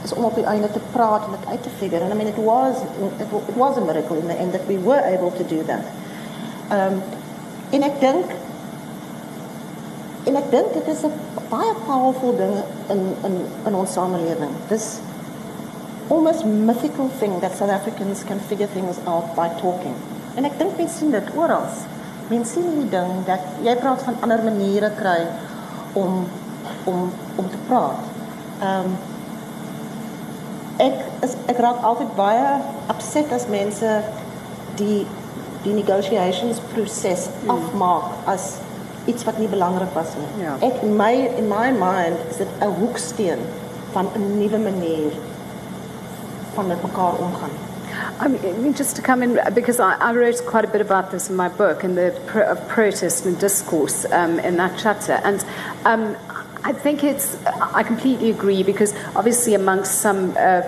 is om op die einde te praat en dit uit te figure and I mean it was it, it was a miracle in the end that we were able to do that. Um en ek dink en ek dink dit is 'n baie powerful ding in in in ons samelewing. Dis almost mythical thing that South Africans can figure things out by talking. En ek dink mense sien dit oral. Mense sien die ding dat jy praat van ander maniere kry om om om te praat. Ehm um, ek is ek raak altyd baie upset as mense die die negotiations proses mm. afmaak as iets wat nie belangrik was nie. Ja. Ek in my in my mind is dit 'n hoeksteen van 'n nuwe manier van met mekaar omgaan. I mean, just to come in, because I, I, wrote quite a bit about this in my book, in the protest and discourse um, in that chapter. And um, I think it's, I completely agree, because obviously amongst some uh,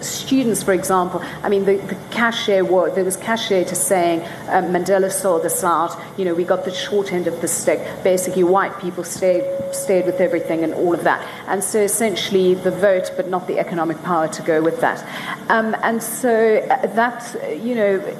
students, for example, I mean, the, the cachet, was, there was cachet to saying um, Mandela saw us out, you know, we got the short end of the stick. Basically, white people stayed, stayed with everything and all of that. And so essentially the vote, but not the economic power to go with that. Um, and so uh, that, you know,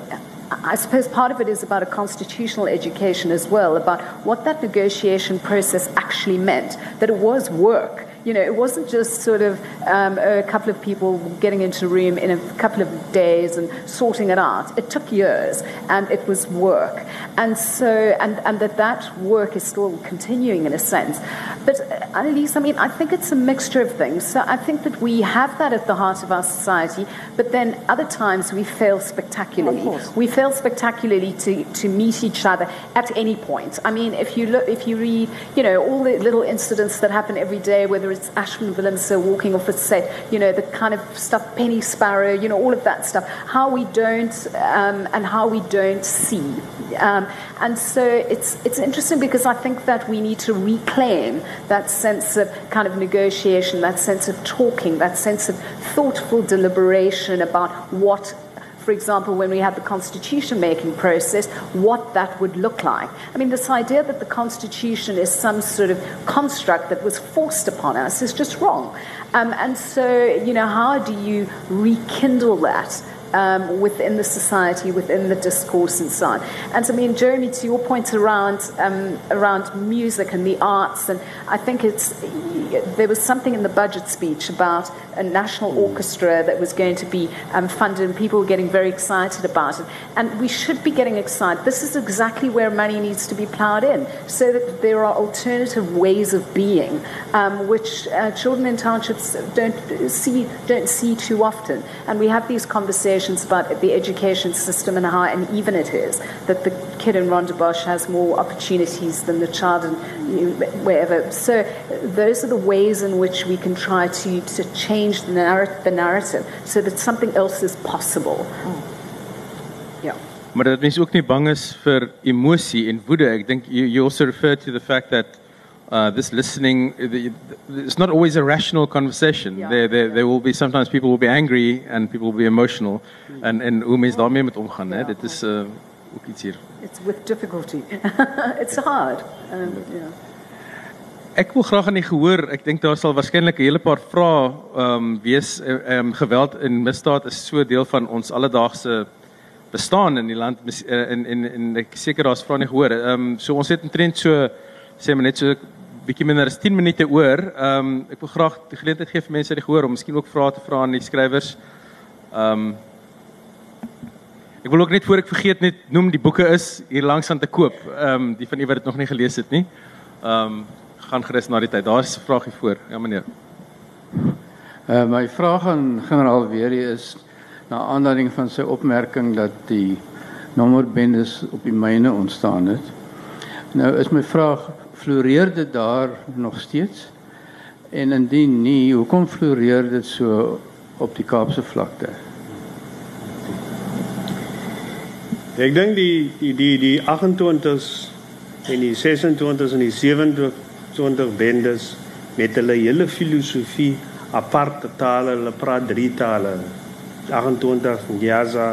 I suppose part of it is about a constitutional education as well, about what that negotiation process actually meant, that it was work you know, it wasn't just sort of um, a couple of people getting into a room in a couple of days and sorting it out. It took years and it was work. And so, and, and that that work is still continuing in a sense. But uh, Annalise, I mean, I think it's a mixture of things. So I think that we have that at the heart of our society, but then other times we fail spectacularly. We fail spectacularly to, to meet each other at any point. I mean, if you look, if you read, you know, all the little incidents that happen every day, whether it's Ashwin Willemse walking off a set, you know, the kind of stuff, Penny Sparrow, you know, all of that stuff, how we don't, um, and how we don't see. Um, and so it's, it's interesting because I think that we need to reclaim that sense of kind of negotiation, that sense of talking, that sense of thoughtful deliberation about what for example, when we had the constitution making process, what that would look like. I mean, this idea that the constitution is some sort of construct that was forced upon us is just wrong. Um, and so, you know, how do you rekindle that? Um, within the society, within the discourse and so on. And I mean, Jeremy, to your point around um, around music and the arts, and I think it's there was something in the budget speech about a national orchestra that was going to be um, funded, and people were getting very excited about it. And we should be getting excited. This is exactly where money needs to be ploughed in, so that there are alternative ways of being, um, which uh, children in townships don't see don't see too often. And we have these conversations conversations about the education system and how uneven it is. That the kid in Rondebosch has more opportunities than the child in you know, wherever. So those are the ways in which we can try to, to change the, narr- the narrative so that something else is possible. Mm. Yeah. Maar dat mens ook nie bang is vir emosie en woede. Ek dink you, you also refer to the fact that uh, this listening, it's not always a rational conversation. Yeah, there, there, yeah. there will be sometimes people will be angry and people will be emotional. Mm. En, en hoe mens daarmee moet omgaan, hè? Dit is uh, ook iets hier. It's with difficulty. it's hard. Um, yeah. Ek wil graag aan die gehoor. Ek dink daar sal waarskynlik 'n hele paar vrae ehm um, wees. Ehm um, geweld en misdaad is so deel van ons alledaagse bestaan in die land en en en ek seker daar's vrae nie gehoor. Ehm um, so ons het omtrent so sê maar net so bietjie minder as 10 minute oor. Ehm um, ek wil graag die geleentheid gee vir mense die gehoor om miskien ook vrae te vra aan die skrywers. Ehm um, Ek wil ook net voor ek vergeet net noem die boeke is hier langs aan te koop. Ehm um, die van u wat dit nog nie gelees het nie. Ehm um, gaan gerus na die tyd. Daar's 'n vraagie voor. Ja meneer. Uh, my vraag aan generaal weer is na aanleiding van sy opmerking dat die nommerbendes op die myne ontstaan het. Nou is my vraag floreer dit daar nog steeds? En indien nie, hoekom floreer dit so op die Kaapse vlakte? Ek dink die die die die 28s en die 26s en die 27 bendes met hulle hele filosofie aparte tale, hulle praat drie tale. 28 Nyaza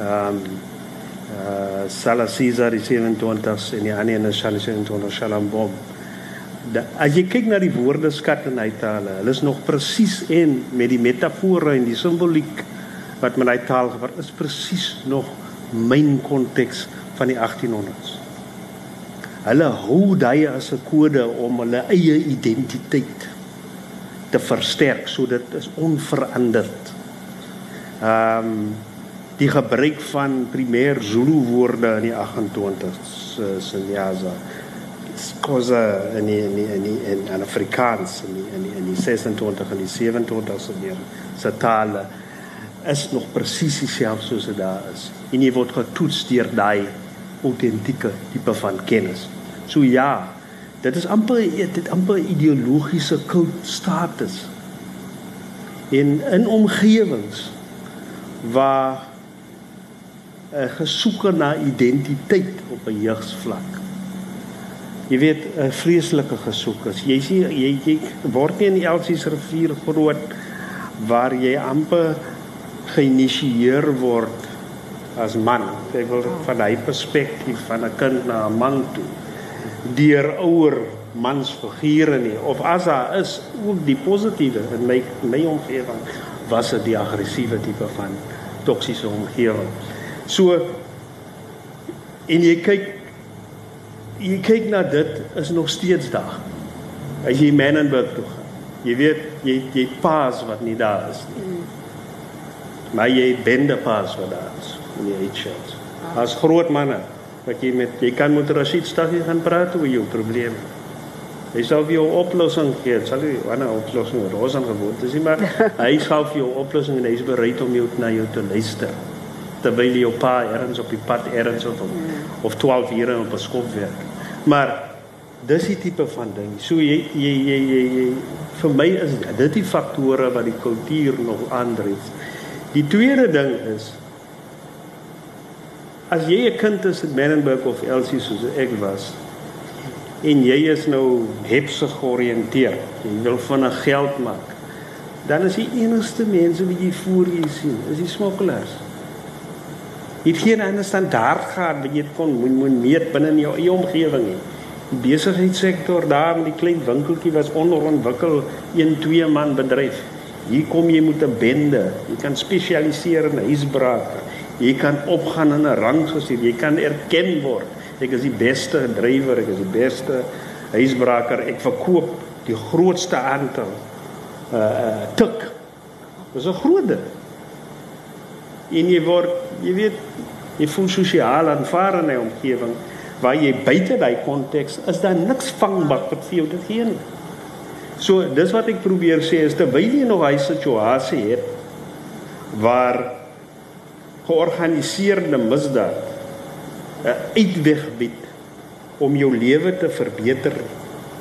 ehm um, Sala Caesar die 27s en die ander een is Shala 27 Shalambom. As jy kyk na die woordeskat in hy tale, hulle is nog presies en met die metafore en die simboliek wat met hy taal gebruik is presies nog myn konteks van die 1800s. Hulle hou daai as 'n kode om hulle eie identiteit te versterk sodat dit is onveranderd. Ehm um, die gebruik van primêr Zulu woorde in die 28s uh, Sinyaza skoza in die, in die, in die, in, in Afrikaans in die, in die, in die 26 en die 27s en meer se tale is nog presies dieselfde soos dit daar is. En jy word getoets deur daai autentieke tipe van kennis. So ja, dit is amper dit amper ideologiese kult status in in omgewings waar 'n gesoeke na identiteit op 'n jeugsvlak. Jy weet 'n vreeslike gesoek is. Jy sien jy, jy word nie in die Elsies rivier groot waar jy amper geïnisieer word as man. Ek wil van daai perspektief van 'n kind na 'n man toe deur ouer mansfigure nie of as daar is ook die positiewe in my my omgewing was dit die aggressiewe tipe van toksiese omgewing. So en jy kyk jy kyk na dit is nog steeds daar. As jy Menenberg toe gaan. Jy weet jy jy paas wat nie daar is nie. Maar jy bende paas wat daar is. Nie iets. As groot manne wat jy met jy kan met Rashid Staghi gaan praat oor jou probleme. Hy sal vir jou oplossing gee. Sal hy 'n oplossing rosan gewoon. Dis maar hy sal vir jou oplossing en hy is bereid om jou na jou te luister. Terwyl jy op pa ergens op die pad ergens of of 12 ure op 'n skool werk. Maar dis die tipe van ding. So jy jy jy jy, jy vir my is dit die faktore wat die kultuur nog aandryf. Die tweede ding is as jy 'n kind is in Menenberg of Elsie soos ek was en jy is nou hepse georiënteerd, jy wil van 'n geld maak, dan is die enigste mense wat jy voor jou sien, is die smokkelaars. Het geen ander standaard gehad wat jy kon moet moet meet binne in jou eie omgewing nie. Die besigheidssektor daar in die klein winkeltjie was onderontwikkel, een twee man bedryf. Hier kom jy met 'n bende. Jy kan spesialiseer in huisbrake. Jy kan opgaan in 'n rang gesien. Jy kan erken word. Ek is die beste drywer, ek is die beste huisbraker. Ek verkoop die grootste aantal uh uh tik. Dis 'n groot ding. En jy word, jy weet, jy voel sosiaal aanvaar in 'n omgewing waar jy buite daai konteks is daar niks vangbaar wat vir jou te gee nie. So dis wat ek probeer sê is terwyl jy nog hy situasie het waar georganiseerde misdaad 'n uitweg bied om jou lewe te verbeter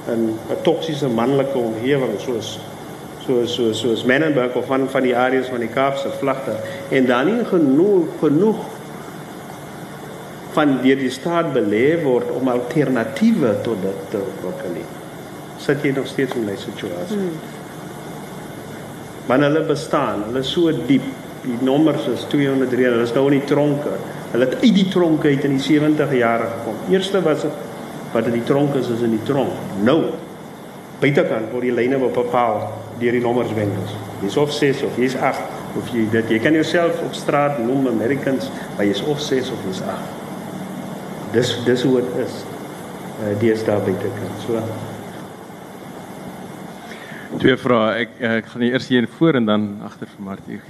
in 'n toksiese manlike omgewing soos so so soos Menenberg of van van die areas van die Kaapse vlakte en dan nie genoeg genoeg van deur die staat belê word om alternatiewe tot dit te ontwikkel nie sit jy nog steeds in 'n situasie. Hmm. Maar hulle bestaan, hulle is so diep. Die nommers is 203. Hulle is nou in die tronke. Hulle het uit die tronke uit in die 70 jare gekom. Eerste was dit wat in die tronke is, is in die tronk. Nou buitekant word die lyne bepaal deur die nommerswendels. Jy's of 6 of jy's 8 of jy dit jy kan jouself op straat noem Americans, maar jy's of 6 of jy's 8. Dis dis hoe dit is. Uh, die is daar buitekant. So Twee vrae. Ek ek gaan eers hier voor en dan agter vir Martie.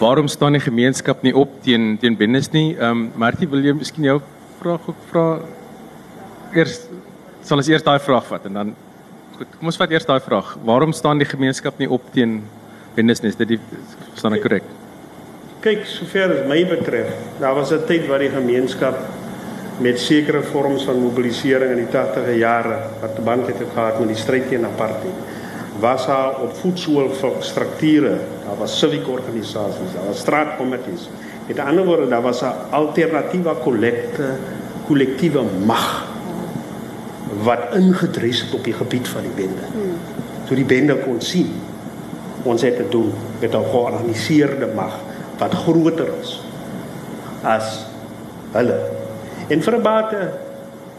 Waarom staan die gemeenskap nie op teen teen bendes nie? Ehm um, Martie, wil jy miskien jou vraag ook vra? Eers sal ons eers daai vraag vat en dan goed, kom ons vat eers daai vraag. Waarom staan die gemeenskap nie op teen bendes nie? Is dit die staan ek korrek? Kyk, sover as my betref, daar was 'n tyd waar die gemeenskap met sekere vorms van mobilisering in die 80e jare wat te band het gehad met die stryd teen apartheid was daar op voedselstrukture, daar was civic organisasies, daar was straatkomitees. Met ander woorde, daar was 'n alternatiewe kollekte, kollektiewe mag wat ingedres het op die gebied van die bende. So die bende kon sien ons het te doen met 'n georganiseerde mag wat groter is as hulle. En vir 'n bate,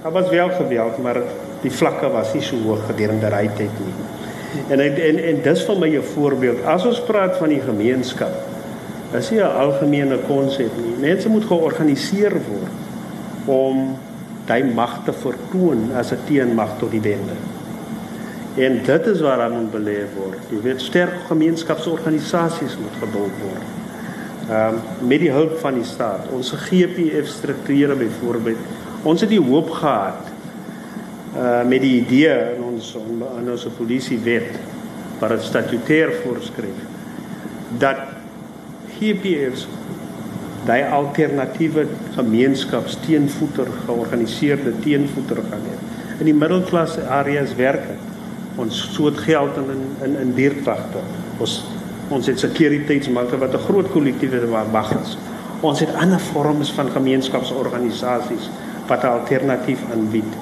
daar was wel geweld, maar die vlakke was nie so hoog gedurende daai tyd nie. En en en dis vir my 'n voorbeeld. As ons praat van die gemeenskap, is nie 'n algemene konsep nie. Mense moet georganiseer word om daai mag te vertoon as 'n teenmag tot die bende. En dit is waar aan belê word. Jy weet sterk gemeenskapsorganisasies moet gebou word. Ehm um, met die hulp van die staat. Ons GPF strukture byvoorbeeld. Ons het die hoop gehad uh met die idee in ons in ons polisiewet wat dit statutêr voorskryf dat GPFs daai alternatiewe gemeenskapsteenvoeter georganiseerde teenvoeter gaan hê. In die middelklas areas werk het. ons soort geld in in in buurtwagte. Ons ons het sekuriteitsmagte wat 'n groot kollektiewe mag is. Ons het ander vorms van gemeenskapsorganisasies wat 'n alternatief aanbied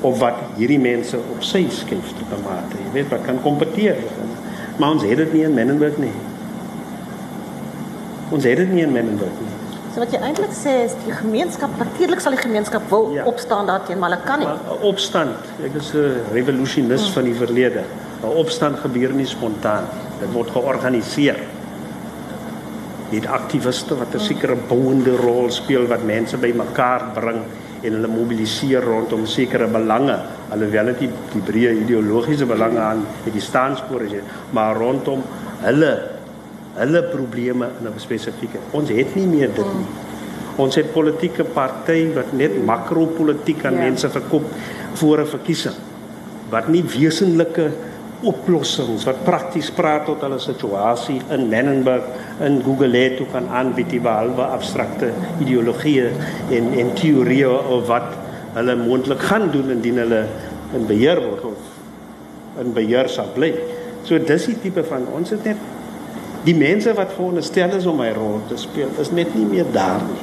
of wat hierdie mense op sy skuif te mate. Jy weet wat kan kompeteer. Maar ons het dit nie in Menenberg nie. Ons het dit nie in Menenberg nie. So wat jy eintlik sê is die gemeenskap natuurlik sal die gemeenskap wil ja. opstaan daarteen, maar hulle kan nie. Maar, opstand, ek is 'n revolusionis hmm. van die verlede. 'n Opstand gebeur nie spontaan. Dit word georganiseer. Dit aktiviste wat 'n sekere bouende rol speel wat mense bymekaar bring en hulle mobiliseer rondom sekere belange. Alhoewel dit die breë ideologiese belange aan het die staanspoor is maar rondom hulle hulle probleme in 'n spesifieke. Ons het nie meer dit nie. Ons het politieke party wat net makropolitiek aan ja. mense verkoop voor 'n verkiesing wat nie wesenlike oplossings wat prakties praat tot hulle situasie in Menenberg in Google toe kan aanbied die behalwe abstrakte ideologieë en en teorieë of wat hulle moontlik gaan doen indien hulle in beheer word of in beheer sal bly. So dis die tipe van ons het net die mense wat veronderstel is om my rol te speel is net nie meer daar nie.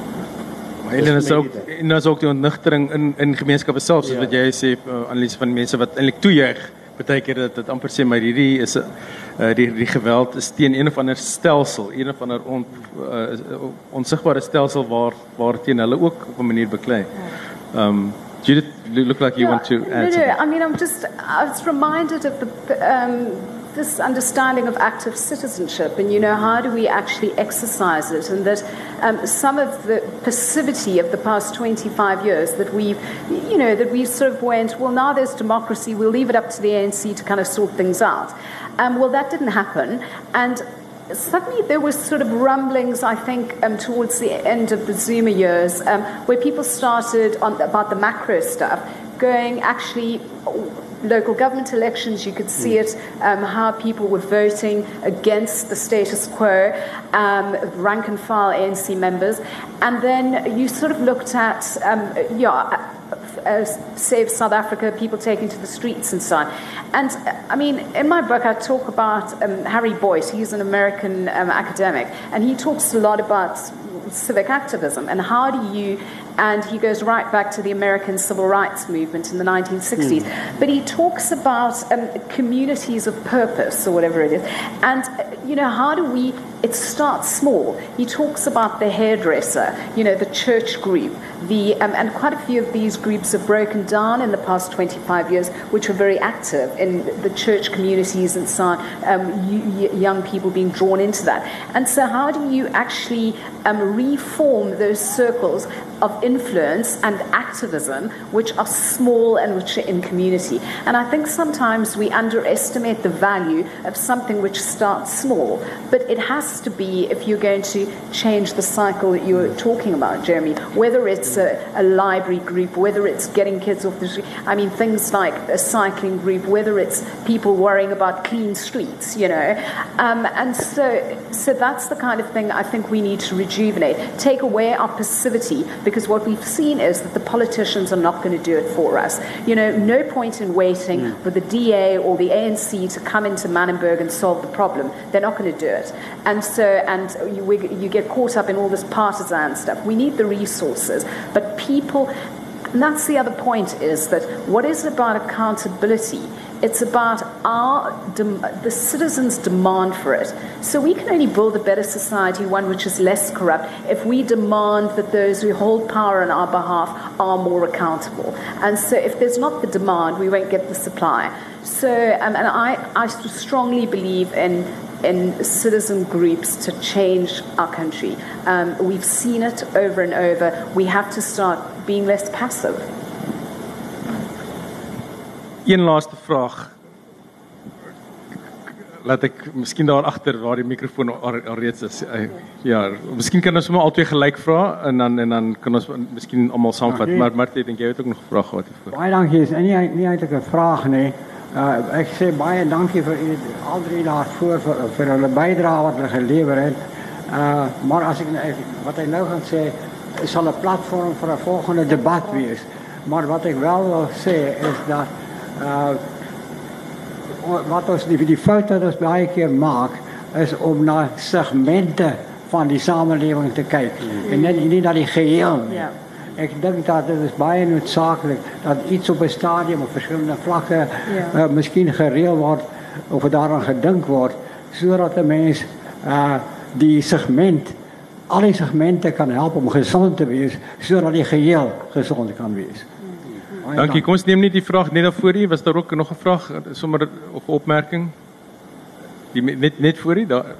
Maar hulle is ook en daar's ook die ontnigtering in in gemeenskappe self soos ja. wat jy sê uh, analise van mense wat eintlik toejuig baie keer dat dit amper sê maar hierdie is 'n uh, die die geweld is teen een of ander stelsel, een of ander on, uh, onsigbare stelsel waar waar teen hulle ook op 'n manier beklei. Um Judith, you look like you yeah, want to add. No, no, I mean I'm just I was reminded of the um this understanding of active citizenship and you know how do we actually exercise it? And that um, some of the passivity of the past 25 years that we've you know that we sort of went well now there's democracy we'll leave it up to the ANC to kind of sort things out. Um, well that didn't happen. And suddenly there was sort of rumblings, I think, um, towards the end of the Zuma years, um, where people started on about the macro stuff, going actually local government elections, you could see it, um, how people were voting against the status quo, um, rank and file ANC members. And then you sort of looked at, um, yeah, uh, Save South Africa, people taking to the streets and so on. And I mean, in my book, I talk about um, Harry Boyce. He's an American um, academic, and he talks a lot about civic activism and how do you and he goes right back to the American civil rights movement in the 1960s. Mm. But he talks about um, communities of purpose or whatever it is. And, you know, how do we, it starts small. He talks about the hairdresser, you know, the church group, the, um, and quite a few of these groups have broken down in the past 25 years, which were very active in the church communities and so on, um, young people being drawn into that. And so, how do you actually um, reform those circles of influence and activism, which are small and which are in community? And I think sometimes we underestimate the value of something which starts small, but it has to be if you're going to change the cycle that you're talking about, Jeremy, whether it's a, a library group, whether it's getting kids off the street, I mean, things like a cycling group, whether it's people worrying about clean streets, you know. Um, and so, so that's the kind of thing I think we need to rejuvenate. Take away our passivity, because what we've seen is that the politicians are not going to do it for us. You know, no point in waiting mm. for the DA or the ANC to come into Manenberg and solve the problem. They're not going to do it. And so, and you, you get caught up in all this partisan stuff. We need the resources, but people, and that's the other point is that what is about accountability? It's about our the citizens' demand for it. So we can only build a better society, one which is less corrupt, if we demand that those who hold power on our behalf are more accountable. And so if there's not the demand, we won't get the supply. So, um, and I, I strongly believe in in citizen groups to change our country. Um, we've seen it over and over. We have to start being less passive. Een laaste vraag. Laat ek miskien daar agter waar die mikrofoon alreeds is. Uh, ja, miskien kan ons sommer albei gelyk vra en dan en dan kan ons miskien almal saamvat. Okay. Maar Martie, dink jy het ook nog 'n vraag gehad hiervoor? Baie dankie. Is nie nie eintlik 'n vraag nie. Uh, ek sê baie dankie vir u al drie daarvoor vir vir hulle bydrae wat hulle gelewer het. Uh maar as ek wat ek nou gaan sê sal 'n platform vir 'n volgende debat wees. Maar wat ek wel wil sê is dat uh wat ons die die fout baie keer maak is om na segmente van die samelewing te -hmm. en net nie na die geheel. Ik denk dat het is bijna noodzakelijk dat iets op een stadium op verschillende vlakken ja. uh, misschien gereeld wordt of er daaraan gedenkt wordt, zodat de mens uh, die segment, al die segmenten kan helpen om gezond te wezen, zodat die geheel gezond kan wezen. Dankie. Kom ons neem net die vraag net voor u. Was daar ook nog 'n vraag sommer of opmerking? Die net net voor daar.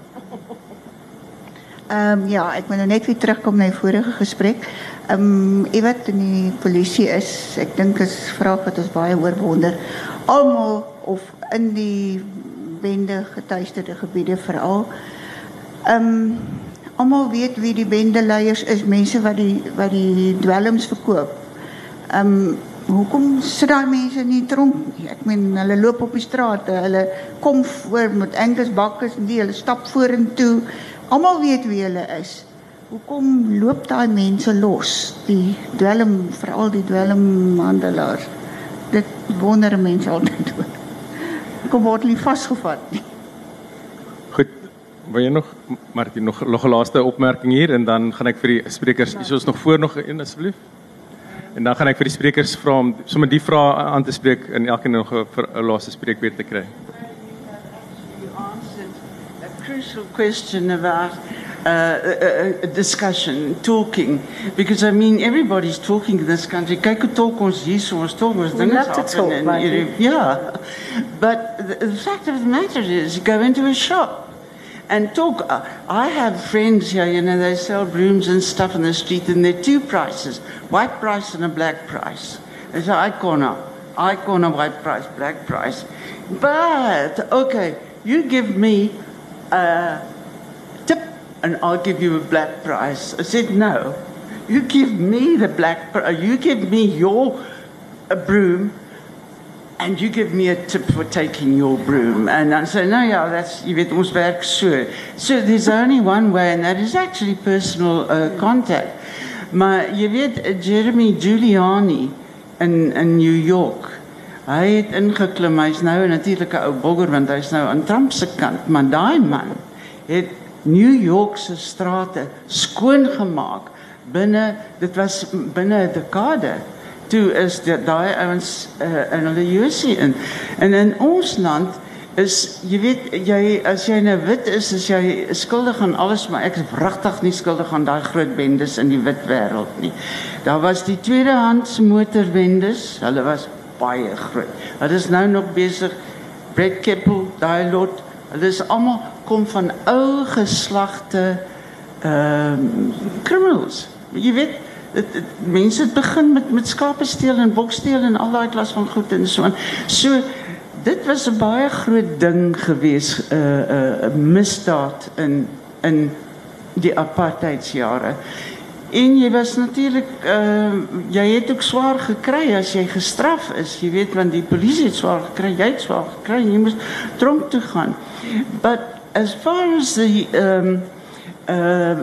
Ehm um, ja, ek wil nou net weer terugkom na die vorige gesprek. Ehm um, jy weet in die polisie is, ek dink is vraag wat ons baie hoor wonder. Almal of in die bende getuisterde gebiede veral. Ehm um, almal weet wie die bendeleiers is, mense wat die wat die dwelms verkoop. Ehm um, hoekom sit daai mense nie tronk nie? Ek meen hulle loop op die strate, hulle kom voor met enkels bakkes en die hulle stap vorentoe. Almal weet wie hulle is. Hoekom loop daai mense los? Die dwelm, veral die dwelmhandelaars. Dit wonder mense altyd oor. Kom word hulle vasgevat. Goed. Wil jy nog Martie nog nog 'n laaste opmerking hier en dan gaan ek vir die sprekers, is ons nog voor nog een asseblief? En dan gaan ek vir die sprekers vra om sommer die vrae aan te spreek en elkeen nog 'n laaste spreekbeurt te kry. crucial question about uh, a, a, discussion, talking, because I mean everybody's talking in this country. Kyk hoe talk ons hier, so ons talk ons dinge af talk, en en yeah. But the, the fact of the matter is, you go into a shop and talk. Uh, I have friends here, you know, they sell brooms and stuff in the street, and there are two prices: white price and a black price. They say, "I corner, I corner, white price, black price." But okay, you give me a tip and I'll give you a black price. I said, no. You give me the black price. Uh, you give me your a broom and you give me a tip for taking your broom. And I said, no, yeah, that's, you weet, ons werk so. So there's only one way and that is actually personal uh, contact. Maar je weet, uh, Jeremy Giuliani in, in New York, Hy het ingeklim. Hy's nou 'n ou bogger want hy's nou aan Trump se kant, maar daai man het New York se strate skoon gemaak binne dit was binne 'n dekade. Toe is daai ouens uh, in hulle Josie in. En in ons land is jy weet jy as jy nou wit is, is jy skuldig aan alles, maar ek is wragtig nie skuldig aan daai groot bendes in die wit wêreld nie. Daar was die tweedehands motorbendes, hulle was baie groot. Hulle is nou nog besig Brett Keppel, daai lot, hulle is almal kom van ou geslagte ehm um, criminals. Jy weet dit, dit mense het begin met met skape steel en boksteel en al daai klas van goed en so aan. So dit was 'n baie groot ding gewees 'n uh, 'n uh, misdaad in in die apartheidsjare. En jy was natuurlik uh jy het ook swaar gekry as jy gestraf is. Jy weet want die polisie het swaar gekry, jy het swaar gekry, jy moes tronk toe gaan. But as far as the um uh,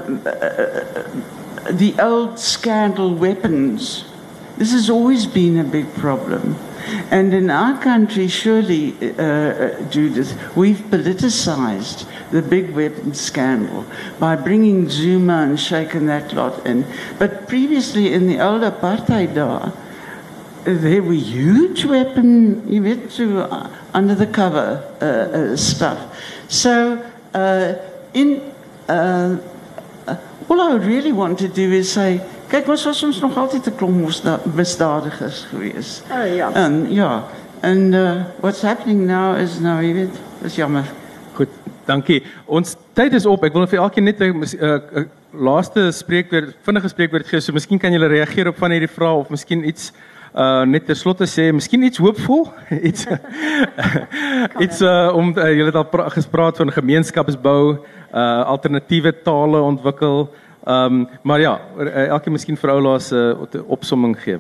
the old scandal weapons, this has always been a big problem. And in our country, surely, uh, Judith, we've politicized the big weapons scandal by bringing Zuma and shaking that lot in. But previously, in the old apartheid days, there were huge weapon, you weet, to, uh, under the cover uh, uh, stuff. So, uh, in uh, all I would really want to do is say, kyk ons was ons nog altyd 'n klomp misdadigers gewees. Oh ja. En ja, en uh, what's happening now is nou, jy weet, is jammer. Goed, dankie. Ons tyd is op. Ek wil vir elkeen net 'n uh, uh, laaste spreekwoord, vinnige spreekwoord gee. So miskien kan julle reageer op van hierdie vrae of miskien iets uh net ter slotte sê, miskien iets hoopvol, iets iets uh, om uh, julle het al gespreek van gemeenskapsbou, uh alternatiewe tale ontwikkel. Ehm um, maar ja, uh, elkeen miskien vir oulaas 'n uh, opsomming gee.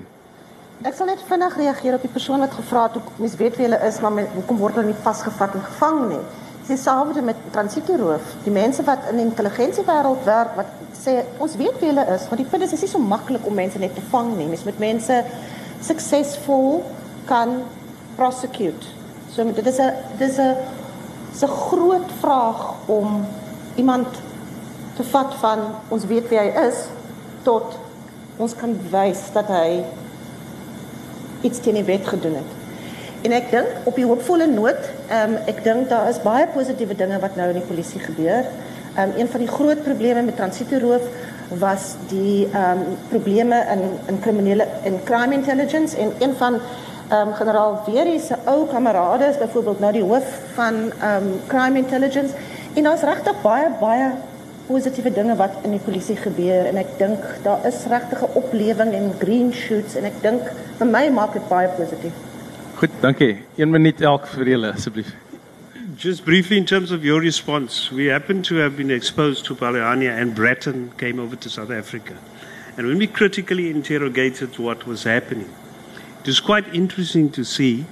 Ek sal net vinnig reageer op die persoon wat gevra het hoe mens weet wie hulle is, maar hoekom word hulle nie vasgevat en gevang nie? Dis dieselfde met transitieroof. Die mense wat in die intelligensiewêreld werk wat sê ons weet wie hulle is, maar die punt is dit is nie so maklik om mense net te vang nie. Mens moet mense suksesvol kan prosecute. So dit is 'n dis 'n 'n groot vraag om iemand te vat van ons weet wie hy is tot ons kan wys dat hy iets teen die wet gedoen het. En ek dink op die hoopvolle noot, ehm um, ek dink daar is baie positiewe dinge wat nou in die polisie gebeur. Ehm um, een van die groot probleme met transitieroof was die ehm um, probleme in in kriminele in crime intelligence en een van ehm um, generaal Weerie se ou kamerade is byvoorbeeld nou die hoof van ehm um, crime intelligence en daar's regtig baie baie positiewe dinge wat in die polisie gebeur en ek dink daar is regtig 'n oplewing en green shoots en ek dink vir my maak dit baie positief. Goed, dankie. 1 minuut elk vir julle asseblief. Just briefly, in terms of your response, we happen to have been exposed to Baleania and Breton came over to South Africa. And when we critically interrogated what was happening, it was quite interesting to see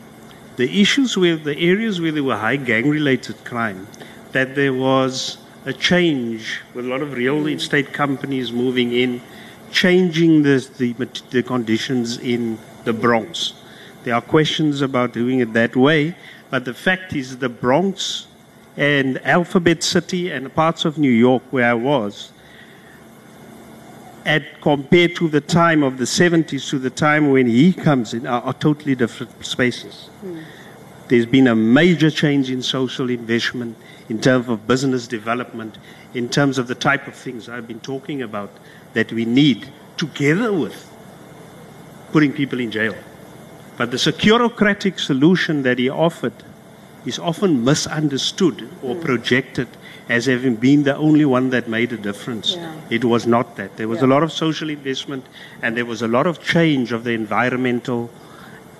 the issues with the areas where there were high gang related crime, that there was a change with a lot of real mm. estate companies moving in, changing the, the, the conditions in the Bronx. There are questions about doing it that way, but the fact is, the Bronx and Alphabet City and parts of New York where I was, at compared to the time of the 70s to the time when he comes in, are, are totally different spaces. Mm. There's been a major change in social investment, in terms of business development, in terms of the type of things I've been talking about that we need, together with putting people in jail. But the securocratic solution that he offered is often misunderstood or hmm. projected as having been the only one that made a difference. Yeah. It was not that. There was Yeah. a lot of social investment and there was a lot of change of the environmental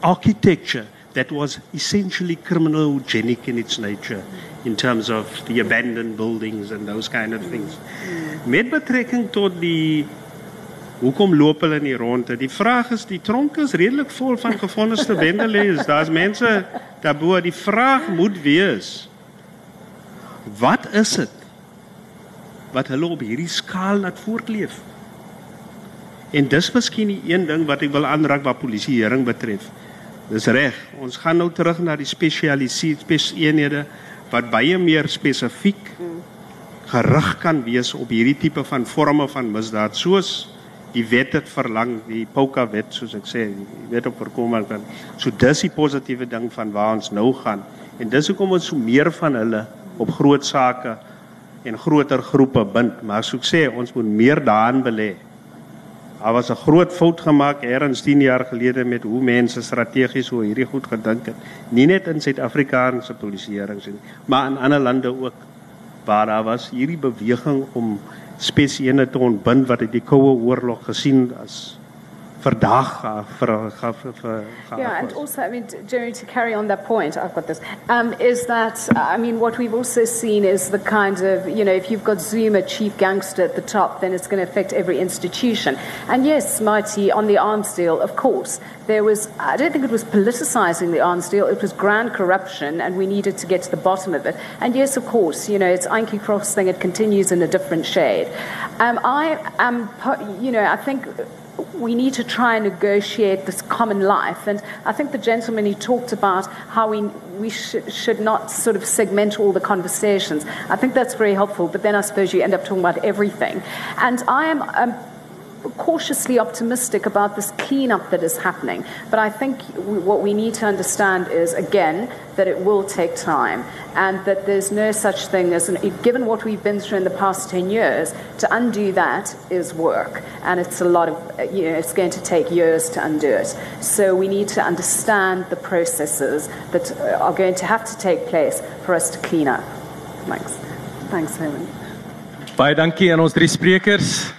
architecture that was essentially criminogenic in its nature in terms of the abandoned buildings and those kind of hmm. things. Hmm. Met betrekking tot die Hoekom loop hulle nie rond? Die vraag is die tronk is redelik vol van gevonniste bendelede. Daar's mense daarbo. Die vraag moet wees: Wat is dit wat hulle op hierdie skaal laat voortleef? En dis miskien die een ding wat ek wil aanraak wat polisieering betref. Dis reg. Ons gaan nou terug na die spesialiseerde eenhede wat baie meer spesifiek gerig kan wees op hierdie tipe van forme van misdaad soos die wet het verlang die Poka wet soos ek sê die wet op voorkoming kan so dis die positiewe ding van waar ons nou gaan En dis hoekom ons so meer van hulle op groot sake en groter groepe bind, maar soos ek sê, ons moet meer daarin belê. Daar was 'n groot fout gemaak eers 10 jaar gelede met hoe mense strategies oor hierdie goed gedink het. Nie net in Suid-Afrikaanse polisieerings nie, maar in ander lande ook waar daar was hierdie beweging om spesiene te ontbind wat uit die koue oorlog gesien as vir vir vir Yeah, and also, I mean, Jerry, to carry on that point, I've got this, um, is that, I mean, what we've also seen is the kind of, you know, if you've got Zuma, chief gangster at the top, then it's going to affect every institution. And yes, Mighty, on the arms deal, of course, there was, I don't think it was politicizing the arms deal, it was grand corruption, and we needed to get to the bottom of it. And yes, of course, you know, it's Anki Cross thing, it continues in a different shade. Um, I am, you know, I think we need to try and negotiate this common life. And I think the gentleman he talked about how we, we sh- should not sort of segment all the conversations. I think that's very helpful, but then I suppose you end up talking about everything. And I am. Um, cautiously optimistic about this cleanup that is happening. But I think what we need to understand is, again, that it will take time and that there's no such thing as, an, given what we've been through in the past 10 years, to undo that is work. And it's a lot of, you know, it's going to take years to undo it. So we need to understand the processes that uh, are going to have to take place for us to clean up. Thanks. Thanks, Herman. Baie dankie aan ons drie sprekers.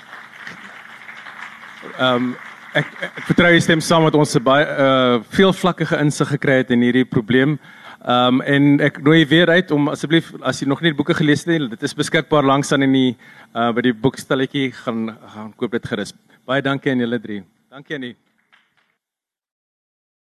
Ehm um, ek, ek vertrou jy stem saam met ons se baie uh veelvlakkige insig gekry het in hierdie probleem. Ehm um, en ek nooi weer uit om asseblief as jy nog nie die boeke gelees het nie, dit is beskikbaar langs aan in die uh by die boekstalletjie gaan gaan koop dit gerus. Baie dankie aan julle drie. Dankie aan die